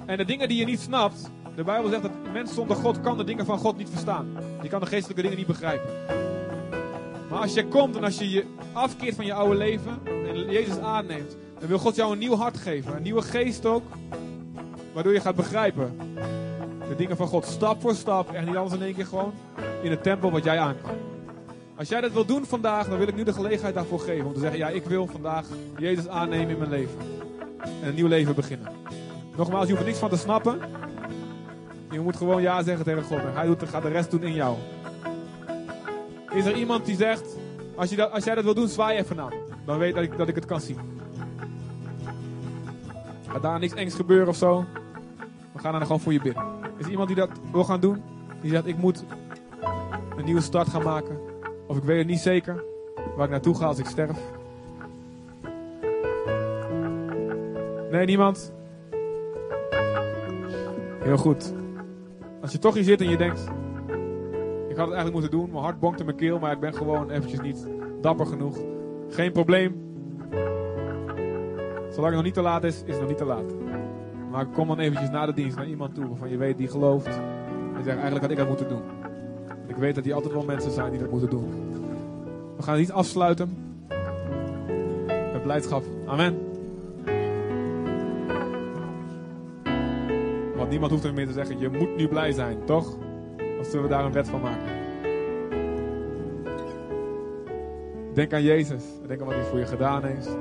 En de dingen die je niet snapt, De Bijbel zegt dat een mens zonder God kan de dingen van God niet verstaan. Die kan de geestelijke dingen niet begrijpen. Maar als je komt en als je je afkeert van je oude leven en Jezus aanneemt, dan wil God jou een nieuw hart geven. Een nieuwe geest ook. Waardoor je gaat begrijpen de dingen van God stap voor stap. Echt niet alles in één keer gewoon in het tempo wat jij aan kan. Als jij dat wil doen vandaag, dan wil ik nu de gelegenheid daarvoor geven. Om te zeggen, ja, ik wil vandaag Jezus aannemen in mijn leven. En een nieuw leven beginnen. Nogmaals, je hoeft er niks van te snappen. Je moet gewoon ja zeggen tegen God. En hij doet, gaat de rest doen in jou. Is er iemand die zegt, als, je dat, als jij dat wil doen, zwaai even aan. Dan weet dat ik, dat ik het kan zien. Gaat daar niks engs gebeuren of zo. We gaan dan gewoon voor je bidden. Is er iemand die dat wil gaan doen? Die zegt, ik moet een nieuwe start gaan maken. Of ik weet het niet zeker waar ik naartoe ga als ik sterf. Nee, niemand? Heel goed. Als je toch hier zit en je denkt... Ik had het eigenlijk moeten doen. Mijn hart bonkt in mijn keel. Maar ik ben gewoon eventjes niet dapper genoeg. Geen probleem. Zolang het nog niet te laat is, is het nog niet te laat. Maar kom dan eventjes na de dienst naar iemand toe waarvan je weet die gelooft. En zegt eigenlijk had ik dat moeten doen. Ik weet dat er altijd wel mensen zijn die dat moeten doen. We gaan het niet afsluiten. Met blijdschap. Amen. Niemand hoeft er meer te zeggen, je moet nu blij zijn, toch? Of zullen we daar een wet van maken? Denk aan Jezus. Denk aan wat hij voor je gedaan heeft.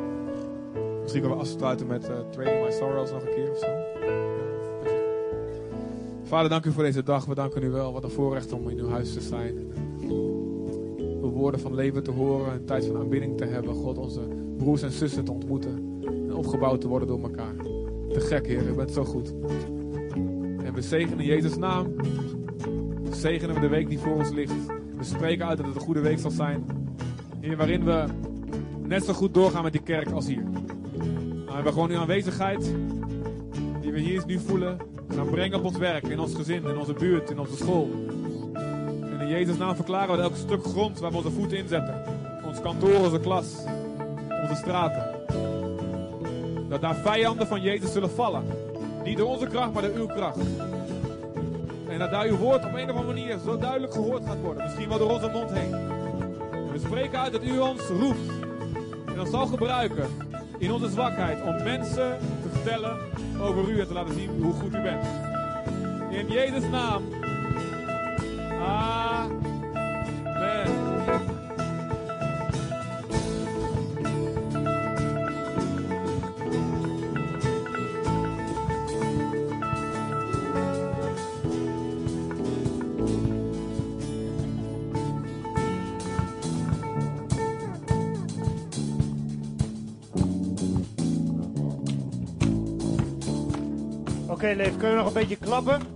Misschien kunnen we afsluiten met uh, Trading My Sorrows nog een keer of zo. Vader, dank u voor deze dag. We danken u wel. Wat een voorrecht om in uw huis te zijn. De woorden van leven te horen. Een tijd van aanbidding te hebben. God, onze broers en zussen te ontmoeten. En opgebouwd te worden door elkaar. Te gek, Heer. U bent zo goed. En we zegenen in Jezus' naam. Zegenen we de week die voor ons ligt. We spreken uit dat het een goede week zal zijn. Heer, waarin we net zo goed doorgaan met die kerk als hier. Maar we hebben gewoon uw aanwezigheid. Die we hier nu voelen gaan brengen op ons werk, in ons gezin, in onze buurt, in onze school. En in Jezus' naam verklaren we elk stuk grond waar we onze voeten inzetten. Ons kantoor, onze klas, onze straten. Dat daar vijanden van Jezus zullen vallen. Niet door onze kracht, maar door uw kracht. En dat daar uw woord op een of andere manier zo duidelijk gehoord gaat worden. Misschien wel door onze mond heen. En we spreken uit dat u ons roept. En ons zal gebruiken in onze zwakheid om mensen te vertellen over u en te laten zien hoe goed u bent. In Jezus' naam. Kunnen we nog een beetje klappen?